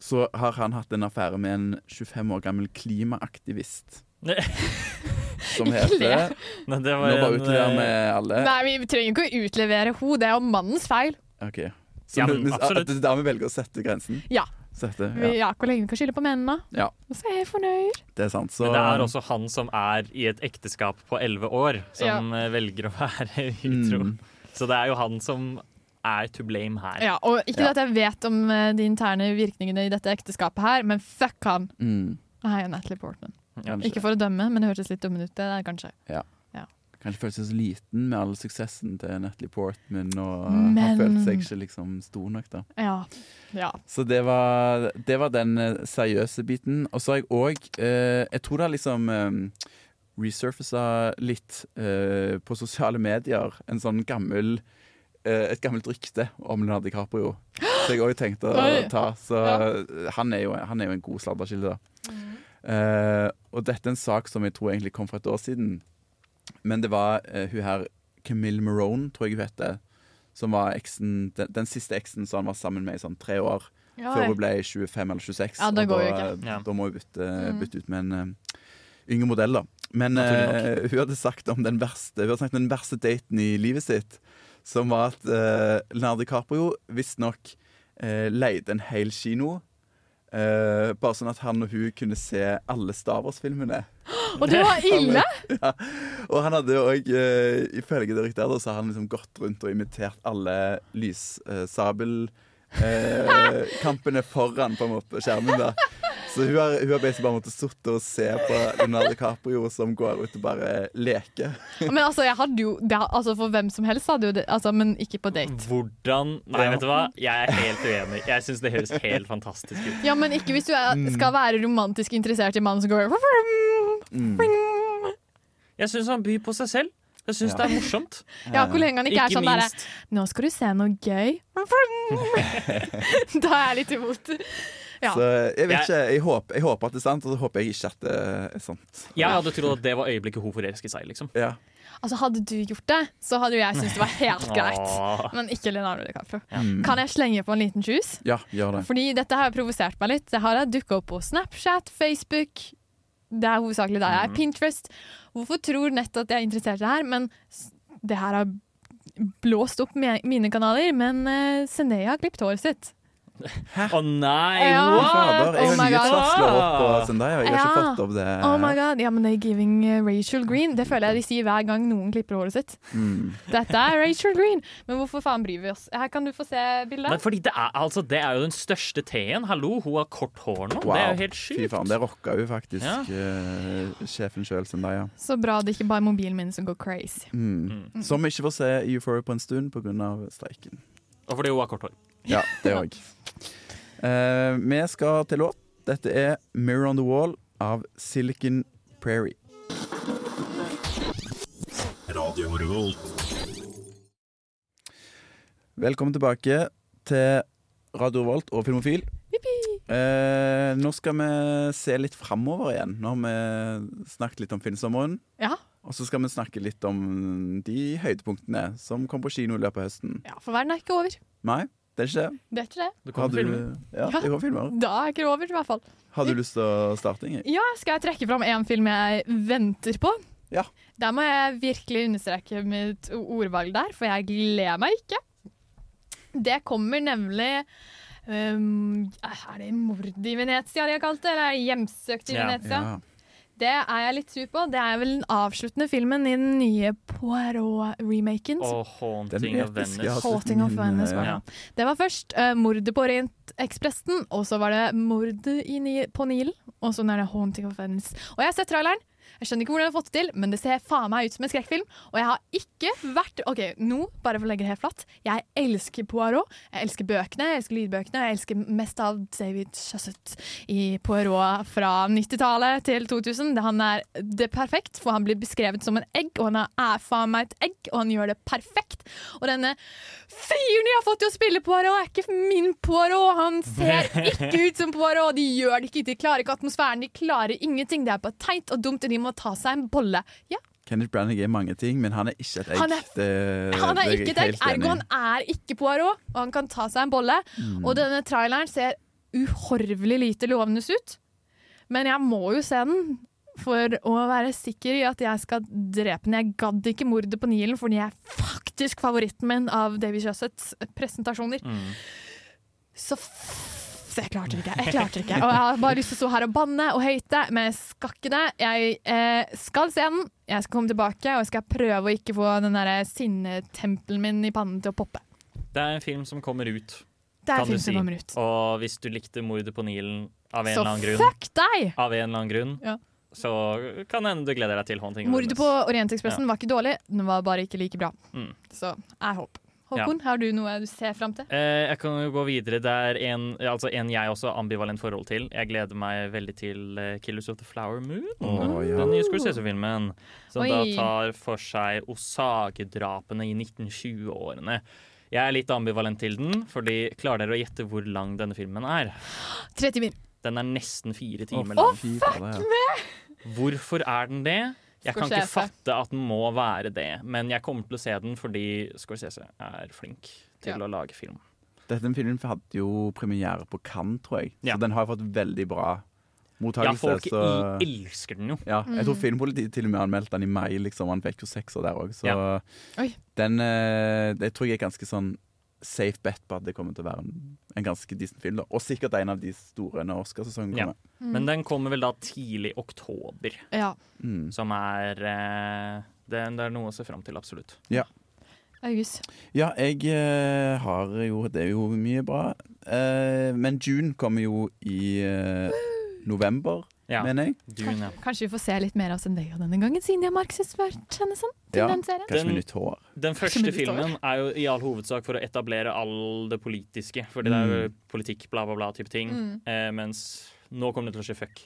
så har han hatt en affære med en 25 år gammel klimaaktivist. [laughs] [laughs] Som heter. Nei, det var Nå bare utleverer eh, vi alle. Nei, vi trenger ikke å utlevere henne, det er jo mannens feil. Ok. Så Ja, men vi- absolutt. at det er der vi velger å sette grensen? Ja. Sette, ja. ja, hvor lenge vi kan skylde på mennene. ja, Og så er jeg fornøyd. det er sant. Så Men det er også han som er i et ekteskap på elleve år, som eh, velger å være [laughs] utro. Mm. Så det er jo han som er to blame her. Ja, og ikke Ja. at jeg vet om eh, de interne virkningene i dette ekteskapet her, men fuck han. mm, Nei, Natalie Portman. Kanskje. Ikke for å dømme, men det hørtes litt dumme ut, det der, kanskje. ja. Ja. Kanskje føles seg så liten med all suksessen til Natalie Portman, og Men- har følt seg ikke liksom stor nok, da. Ja. ja. Så det var, det var den eh, seriøse biten. Og så har jeg òg eh, Jeg tror det har liksom eh, resurfacet litt eh, på sosiale medier en sånn gammel eh, et gammelt rykte om Leonardo DiCaprio. Så jeg òg tenkte å [gasps] ta. Så Ja. han, er jo, han er jo en god sladrekilde, da. Eh, og dette er en sak som jeg tror egentlig kom for et år siden. Men det var uh, hun her Camille Marone, tror jeg hun heter. Som var eksen, den, den siste eksen som han var sammen med i sånn tre år. Ja, før hun ble 25 eller 26. Ja, det går da, jo ikke. Ja. Da må hun bytte, Mm. bytte ut med en uh, yngre modell, da. Men eh, hun hadde sagt om den verste Hun hadde snakket om den verste daten i livet sitt, som var at uh, Leonardo DiCaprio visstnok uh, leide en hel kino. Eh, bare sånn at han og hun kunne se alle Star Wars-filmene. [gasps] Og det var [laughs] ille! ja. Og han hadde òg, uh, ifølge det ryktet, så har han liksom gått rundt og imitert alle lyssabelkampene foran på, en måte skjermen. da Så hun har, hun har bare måttet sitte og se på Leonardo DiCaprio som går ut og bare leker. Men altså, jeg hadde jo det, altså, For hvem som helst hadde jo det, altså, men ikke på date. Hvordan Nei, vet du hva? Jeg er helt uenig. Jeg syns det høres helt fantastisk ut. Ja, men ikke hvis du er, skal være romantisk interessert i mannen som går Jeg syns han byr på seg selv. Jeg syns det er morsomt. [laughs] Ja, hvor lenge han ikke, er sånn derre. Nå skal du se noe gøy. [laughs] [laughs] da er jeg litt imot. Ja. Så jeg vet ikke, jeg håper, jeg håper at det er sant, og så håper jeg ikke at det er sant. Jeg hadde trodd at det var øyeblikket hun forelsket seg, liksom. Ja. Altså, hadde du gjort det, så hadde jo jeg syntes det var helt greit. Men ikke Leonardo DiCaprio. Ja. Kan jeg slenge på en liten juice? Ja, gjør det. Fordi dette har provosert meg litt. Det har dukka opp på Snapchat, Facebook Det er hovedsakelig der jeg er. Mhm. Pinterest. Hvorfor tror nett at jeg er interessert i det her? Men det her har blåst opp mine kanaler. Men uh, Zendaya har klippet håret sitt. Å nei! Ja. Fader, jeg Oh har oh nyhetsvarsler opp på Zendaya. Jeg har ikke fått opp det. Oh my god, ja, men det er giving uh, Rachel Green. Det føler jeg de sier hver gang noen klipper håret sitt. Mm. Dette er Rachel Green. Men hvorfor faen bryr vi oss? Her kan du få se Men bildet. fordi det er, altså, det er jo den største T-en. Hallo, hun har kort hår nå. Det er jo helt Fy faen, det rocka jo faktisk Ja. uh, sjefen sjøl, Zendaya. Så bra det ikke bare er mobilen min som går crazy. Mm. Som vi ikke får se Euphoria på en stund pga. streiken. Og fordi hun har kort hår. Ja, det òg. uh, [laughs] vi skal til låt. Dette er 'Mirror on the Wall' av Silicon Prairie. Radio Revolt. Velkommen tilbake til Radio Revolt og Filmofil. Eh, nå skal vi se litt framover igjen. Nå har vi snakket litt om filmsommeren. Ja. Og så skal vi snakke litt om de høydepunktene som kom på kino i løpet av høsten. Ja, for verden er ikke over. Nei, det er ikke det. Det er ikke det. Det kommer filmer. Ja, det kommer filmer. Da er ikke det over, i hvert fall. Har du lyst til å starte, Ingrid? Ja, skal jeg trekke fram en film jeg venter på? Ja. Der må jeg virkelig understreke mitt ordvalg der, for jeg gleder meg ikke. Det kommer nemlig um, Er det mord i Venezia de har kalt det? Eller er hjemsøkt i Ja. Venezia? Ja. Det er jeg litt sur på. Det er vel den avsluttende filmen i den nye Poirot-remaken. Og Haunting of Venice. Haunting of Venice, var det. Ja. Det var først uh, mordet på Orientekspressen, og så var det mordet Ni på Nilen, og så er det Haunting of Venice. Og jeg har sett traileren. Jeg skjønner ikke hvordan jeg har fått det til, men det ser faen meg ut som en skrekkfilm. Og jeg har ikke vært OK, nå, bare for å legge det helt flatt. Jeg elsker Poirot. Jeg elsker bøkene, jeg elsker lydbøkene. Jeg elsker mest av David Chasset i Poirot fra 90-tallet til 2000. Han er det perfekt, for han blir beskrevet som en egg, og han er faen meg et egg, og han gjør det perfekt. Og denne fyren de har fått til å spille Poirot, er ikke min Poirot. Han ser [laughs] ikke ut som Poirot. De gjør det ikke. De klarer ikke atmosfæren. De klarer ingenting. Det er bare teit og dumt, og de må ta seg en bolle. Ja, Kenneth Branagh er mange ting, men han er ikke et egg. Han er- det, han er det ikke et egg, ergo han er ikke Poirot, og han kan ta seg en bolle. Mm. Og denne traileren ser uhorvelig lite lovende ut. Men jeg må jo se den for å være sikker i at jeg skal drepe den. Jeg gadd ikke mordet på Nilen, fordi jeg er faktisk favoritten min av Davy Chaussets presentasjoner. Mm. Så, så jeg klarte det ikke. Jeg [laughs] klarte det ikke. Og jeg har bare lyst til å stå her og banne og høyte, men jeg skal ikke det. Jeg eh, skal se den, jeg skal komme tilbake, og jeg skal prøve å ikke få den der sinnetempelen min i pannen til å poppe. Det er en film som kommer ut. Det er kan en du film som kommer ut. Og hvis du likte 'Mordet på Nilen' av en Så eller annen grunn, fuck deg! av en eller annen grunn Ja. så kan hende du gleder deg til Haunting Mordet på Orientekspressen var ikke dårlig, den var bare ikke like bra. Mm. Så jeg håper. Håkon, har du noe du ser fram til? Eh, jeg kan jo gå videre. Det er en, altså en jeg også har ambivalent forhold til. Jeg gleder meg veldig til eh, 'Killers of the Flower Moon'. oh, ja. Den nye Scorsese-filmen. Som da tar for seg Osage-drapene i 1920-årene. Jeg er litt ambivalent til den, fordi klarer dere å gjette hvor lang denne filmen er? [gasps] Tre timer. Den er nesten fire timer Å, lang. Fy fader, ja. Hvorfor er den det? Jeg kan ikke fatte at den må være det, men jeg kommer til å se den fordi Scorsese er flink til Ja. å lage film. Dette filmen hadde jo premiere på Cannes, tror jeg. Ja. Så den har fått veldig bra Ja, folk så, elsker den jo. ja, jeg tror Mm. Filmpolitiet til og med anmeldte den i mai. Liksom. Han fikk jo sekser der òg. Så Ja. Den Jeg tror jeg er ganske sånn safe bet på at det kommer til å være en, en ganske decent film. Da. Og sikkert en av de store når Oscarsesongen Ja. kommer. Men den kommer vel da tidlig oktober, Ja. Mm. som er eh, det, det er noe å se fram til, absolutt. August. Ja, jeg eh, har jo Det er jo mye bra. Eh, men June kommer jo i eh, november, Ja. mener jeg. Dune, ja. Kanskje vi får se litt mer av Zendaya denne gangen, siden de har markedsført henne sånn til Ja, den serien. kanskje med nytt hår. Den første filmen er jo i all hovedsak for å etablere all det politiske. Fordi det er jo Mm. politikk, bla, bla, bla type ting. Mm. Eh, mens nå kommer det til å skje fuck.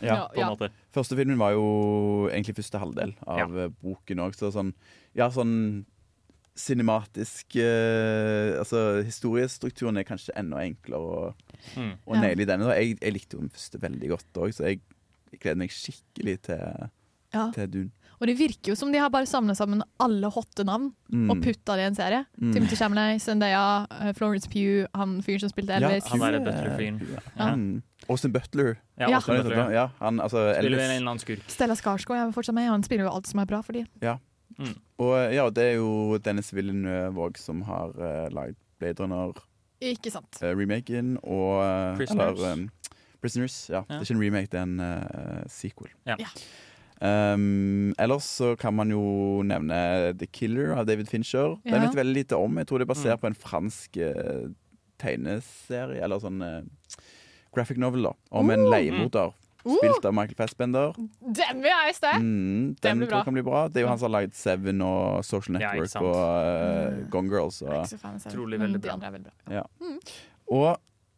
Ja, på en måte. Første filmen var jo egentlig første halvdel av eh, boken òg, så sånn Ja, sånn cinematisk eh, Altså, historiestrukturen er kanskje enda enklere å, Mm. Og Ja. naile denne. da. Jeg, jeg likte jo den første veldig godt òg, så jeg, jeg gleder meg skikkelig til, Ja. til Dune. Og det virker jo som de har bare samla sammen alle hotte navn Mm. og putta det i en serie. Mm. Timothy Chamley, Zendaya, eh, Florence Pugh, han fyren som spilte Ja, Elvis. Han er Butler-fyren. eh, Ja. Austin Butler. Ja, Ja. Austin Butler. Ja, han, altså, Spiller en eller annen skurk. Stella Skarsgård er fortsatt med. Han spiller jo alt som er bra for dem. Ja. Mm. Og ja, det er jo Dennis Villeneuve òg som har uh, lagd Blade Ikke sant. Uh, remaken og uh, Prisoners. Eller, um, Prisoners. Ja. Ja. Det er ikke en remake, det er en uh, sequel. Ja. Ja. Um, ellers så kan man jo nevne The Killer av David Fincher. Den vet veldig lite om. Jeg tror det er basert Mm. på en fransk eh, tegneserie, eller sånn eh, graphic novel, da. Om en Oh. leiemorder. Uh. Spilt av Michael Fassbender. Den vil jeg se! Mm, Den den blir tror jeg kan bli bra. Det er jo han som har laget Seven og Social Network ja, og Mm. Gone Girls. Og, ikke så fan av serien, Trolig men veldig de bra. andre er veldig bra. ja. Mm. og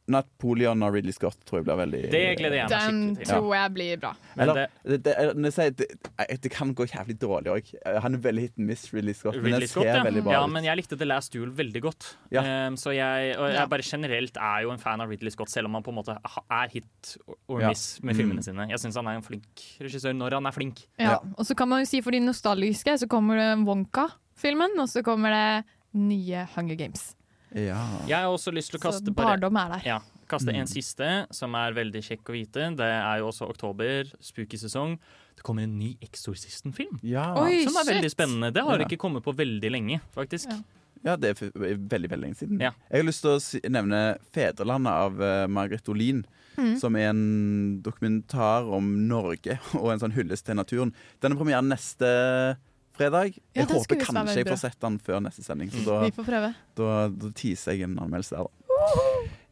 Napoleon av Ridley Scott tror jeg blir veldig Det gleder jeg meg Den skikkelig til. tror jeg blir bra. Men Eller, det, det, det, jeg det, eh, det kan gå jævlig dårlig òg. Han er veldig hit and miss, Ridley Scott. Men den Scott, ser ja. veldig bra ja, ut. men jeg likte The Last Duel veldig godt. Ja. Um, så jeg, og jeg bare generelt er jo en fan av Ridley Scott, selv om han på en måte er hit or Ja. med Mm. filmene sine. Jeg syns han er en flink regissør når han er flink. Ja. Ja. Og så kan man jo si for de nostalgiske, så kommer det Wonka-filmen, og så kommer det nye Hunger Games. Ja. Jeg har også lyst til å kaste Så barndom er der. Ja, kaste Mm. en siste, som er veldig kjekk å vite. Det er jo også oktober, spooky-sesong. Det kommer en ny Exorcisten-film. Ja. Oi, Som er shit. veldig spennende. Det har Ja. ikke kommet på veldig lenge, faktisk. Ja. ja, det er veldig veldig lenge siden. Ja. Jeg har lyst til å nevne 'Fedrelandet' av uh, Margrethe Olin. Mm. Som er en dokumentar om Norge [laughs] og en sånn hyllest til naturen. Den er premieren neste fredag. Jeg ja, håper kanskje jeg får sett den før neste sending. Så da, Vi får prøve. da, da teaser jeg en anmeldelse der, da.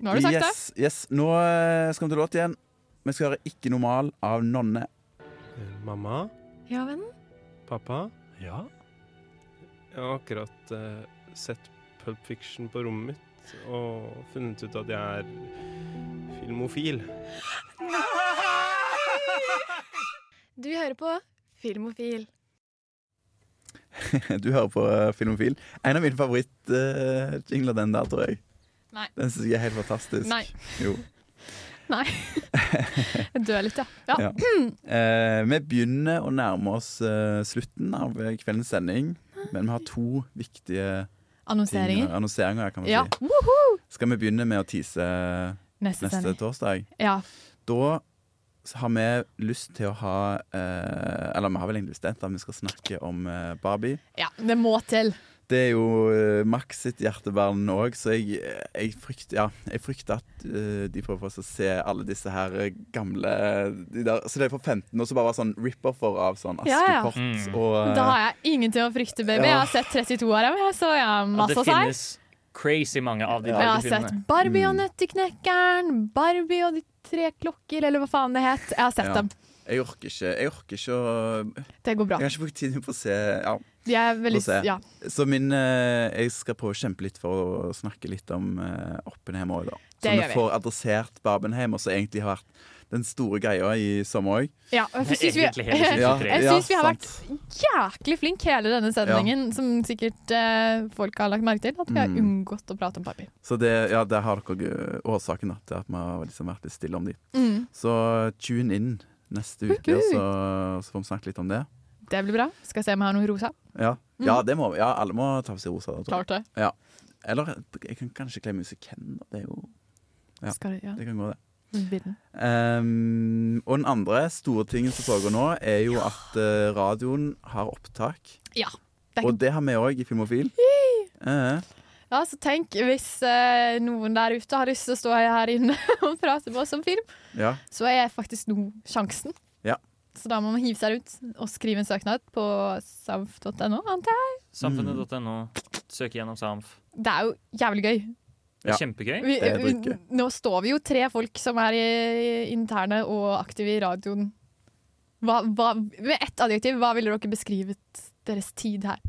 Nå har du sagt det. yes, yes. Nå eh, skal vi til låt igjen. Vi skal høre 'Ikke normal' av Nonne. Mamma? Ja, vennen? Pappa? Ja? Jeg har akkurat uh, sett Pulp Fiction på rommet mitt og funnet ut at jeg er filmofil. Nei! Du hører på Filmofil. [laughs] Du hører på uh, Filmofil. En av mine favorittjingler, den der, tror jeg. Nei. Den syns jeg er helt fantastisk. Nei. Jo. [laughs] Nei. Jeg dør litt, ja. ja. Ja. [clears throat] Eh, vi begynner å nærme oss eh, slutten av eh, kveldens sending, men vi har to viktige ting, Annonseringer. annonseringer, kan man Ja. si. Woohoo! Skal vi begynne med å tease Neste, neste torsdag? Ja. Da har vi lyst til å ha eh, Eller vi har vel egentlig bestemt at vi skal snakke om eh, Barbie. ja, det må til. Det er jo eh, Max sitt hjertebarn òg, så jeg, jeg, frykter, ja, jeg frykter at eh, de prøver å se alle disse her eh, gamle de der, Så det er for 15, og så bare var sånn rip-offer av sånn Ja, ja. Mm. og eh, Da har jeg ingenting å frykte, baby. Jeg har sett 32 av dem, så jeg har masse det å si. Crazy mange av de Ja. Jeg har sett Barbie og Mm. Nøtteknekkeren, Barbie og de tre klokker, eller hva faen det het. Jeg har sett Ja. dem. Jeg orker ikke Jeg orker ikke å Det går bra. Jeg har ikke brukt tid på å se ja. De er veldig se. Ja. Så min eh, Jeg skal prøve å kjempe litt for å snakke litt om uh, Oppenheim òg, da. Så Det vi får adressert Barbenheim, og som egentlig har vært den store greia i sommer òg. ja. Jeg syns vi, [laughs] Ja, ja, vi har vært jæklig flinke hele denne sendingen, som sikkert eh, folk har lagt merke til. At vi har Mm. unngått å prate om Barbie. Så det, ja, der har dere eh, årsaken da, til at vi har liksom vært litt stille om de. Mm. Så tune inn neste uke, Uhu. så, så får vi snakke litt om det. Det blir bra. Skal jeg se om jeg har noe rosa. Ja, Mm. ja, det må vi. Ja, alle må ta på seg rosa. Klart det. Ja. Eller jeg kan kanskje kle meg som Ken. Det er jo Ja. Skal, ja. Det kan gå, det. Ehm, og den andre store tingen som foregår nå, er jo at uh, radioen har opptak. Ja. Det Og det har vi òg i Filmofil. Eh, ja, så tenk hvis eh, noen der ute har lyst til å stå her inne [laughs] og prate med oss om film, ja. så er faktisk nå sjansen. Ja. Så da må man hive seg ut og skrive en søknad på samf.no, antar jeg. Samfunnet.no. Søk gjennom Samf. Det er jo jævlig gøy. Det er kjempegøy. Vi, Det er vi, nå står vi jo tre folk som er i, interne og aktive i radioen. Hva, hva, med ett adjektiv, hva ville dere beskrivet deres tid her?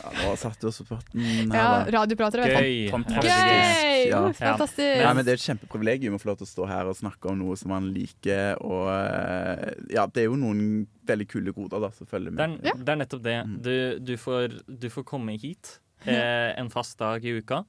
Ja, nå satte du oss på potten Ja, radiopratere, vet du. Gøy. Fantastisk. Gøy! Ja. Fantastisk. Nei, men det er et kjempeprivilegium å få lov til å stå her og snakke om noe som man liker. Og eh, ja, det er jo noen veldig kule goder da, som følger Det er, med. det er nettopp det. Du, du, får, du får komme hit eh, en fast dag i uka,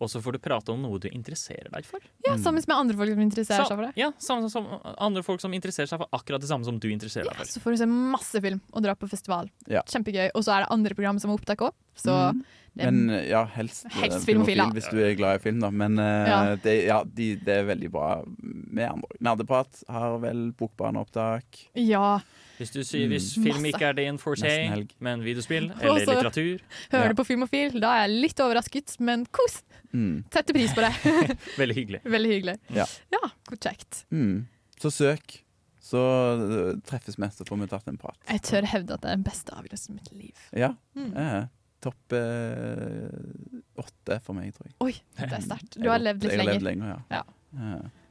og så får du prate om noe du interesserer deg for. Ja, Sammen med andre folk som interesserer seg for det. Ja, Sammen som andre folk som interesserer seg for akkurat det samme som du interesserer deg for. Så får du se masse film og dra på festival. Ja. Kjempegøy. Og så er det andre program som er opptak òg. Så Mm. er Men ja, helst, film Helst film, film, hvis du er glad i film, da. Men uh, Ja. det, ja, de, det er veldig bra med andre. Nerdeprat har vel bokbaneopptak. Ja. Hvis du sier hvis Mm. film ikke er din forte, men videospill eller Også, litteratur Hører Ja. du på Filmofil, da er jeg litt overrasket, men kos! Mm. Setter pris på det. [laughs] Veldig hyggelig. Veldig hyggelig. Ja. Ja, godt kjekt. Mm. Så søk. Så eh, treffes vi, så får vi tatt en prat. Jeg tør hevde at det er den beste avgjørelsen i mitt liv. Ja. Mm. eh, Topp eh, åtte for meg, tror jeg. Oi, det er sterkt. Du har levd litt jeg har lenger. levd lenger, ja. Ja. Eh,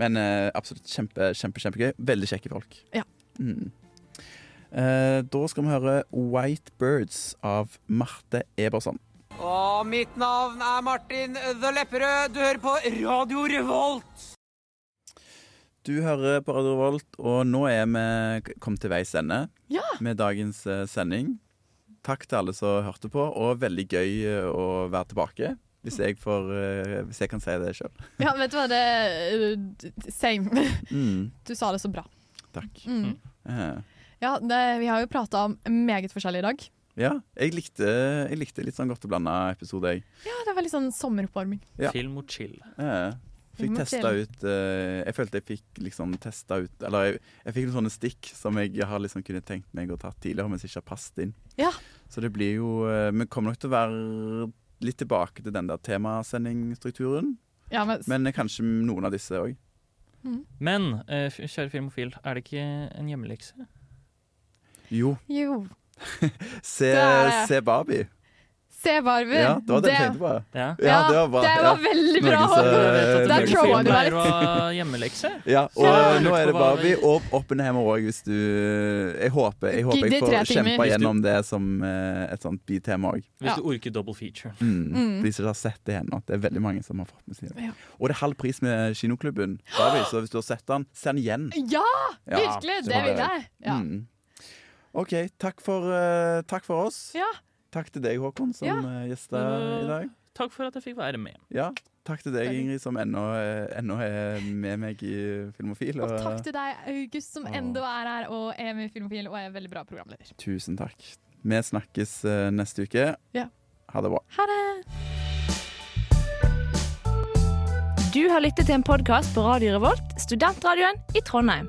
Men eh, absolutt kjempe, kjempe, kjempegøy. Veldig kjekke folk. Ja. Mm. Eh, da skal vi høre 'White Birds' av Marte Eberson. Og mitt navn er Martin The Lepperød. Du hører på Radio Revolt. Du hører på Radio Revolt, og nå er vi kommet til veis ende Ja. med dagens eh, sending. Takk til alle som hørte på, og veldig gøy eh, å være tilbake. Hvis jeg, får, eh, hvis jeg kan si det sjøl. Ja, vet du hva, det er Same. Mm, Du sa det så bra. takk. Mm. Ja, det, vi har jo prata om meget forskjellig i dag. Ja, jeg likte, jeg likte litt sånn godt blanda episode, jeg. Ja, det var litt sånn sommeroppvarming. Ja. Film og chill. Ja. fikk testa ut eh, Jeg følte jeg fikk liksom testa ut Eller jeg, jeg fikk noen sånne stikk som jeg har liksom kunne tenkt meg å ta tidligere, men som ikke har passet inn. Ja. Så det blir jo eh, Vi kommer nok til å være litt tilbake til den der temasendingstrukturen. Ja, men, Men kanskje noen av disse òg. Men eh, kjære filmofil, er det ikke en hjemmelekse? Jo. Jo. [laughs] Se, se Barbie. Se Barbie. Ja, det var det jeg tenkte på. Ja. Ja, det var bare, det var veldig bra, Norges, eh, Der troa du meg Det var hjemmelekse. Ja, og Ja. nå er det Barbie og Oppenheimer òg, hvis du Jeg håper jeg, håper jeg får kjempa gjennom det som eh, et sånt bitema òg. Hvis du orker double feature. Mm. Mm. De som ikke har sett det ennå. Det er veldig mange som har fått med seg det. Og det er halv pris med Kinoklubben. Barbie, så hvis du har sett den, se den igjen. Ja, virkelig! Det vil jeg. Ja. Mm. OK, takk for, uh, takk for oss. ja. Takk til deg, Håkon, som Ja. uh, gjesta i dag. Takk for at jeg fikk være med. Ja, takk til deg, Ingrid, som ennå, eh, ennå er med meg i Filmofil. Og takk til deg, August, som ennå er her og er med i Filmofil og er en veldig bra programleder. Tusen takk. Vi snakkes eh, neste uke. Ja. Ha det bra. Ha det! Du har lyttet til en podkast på Radio Revolt, studentradioen i Trondheim.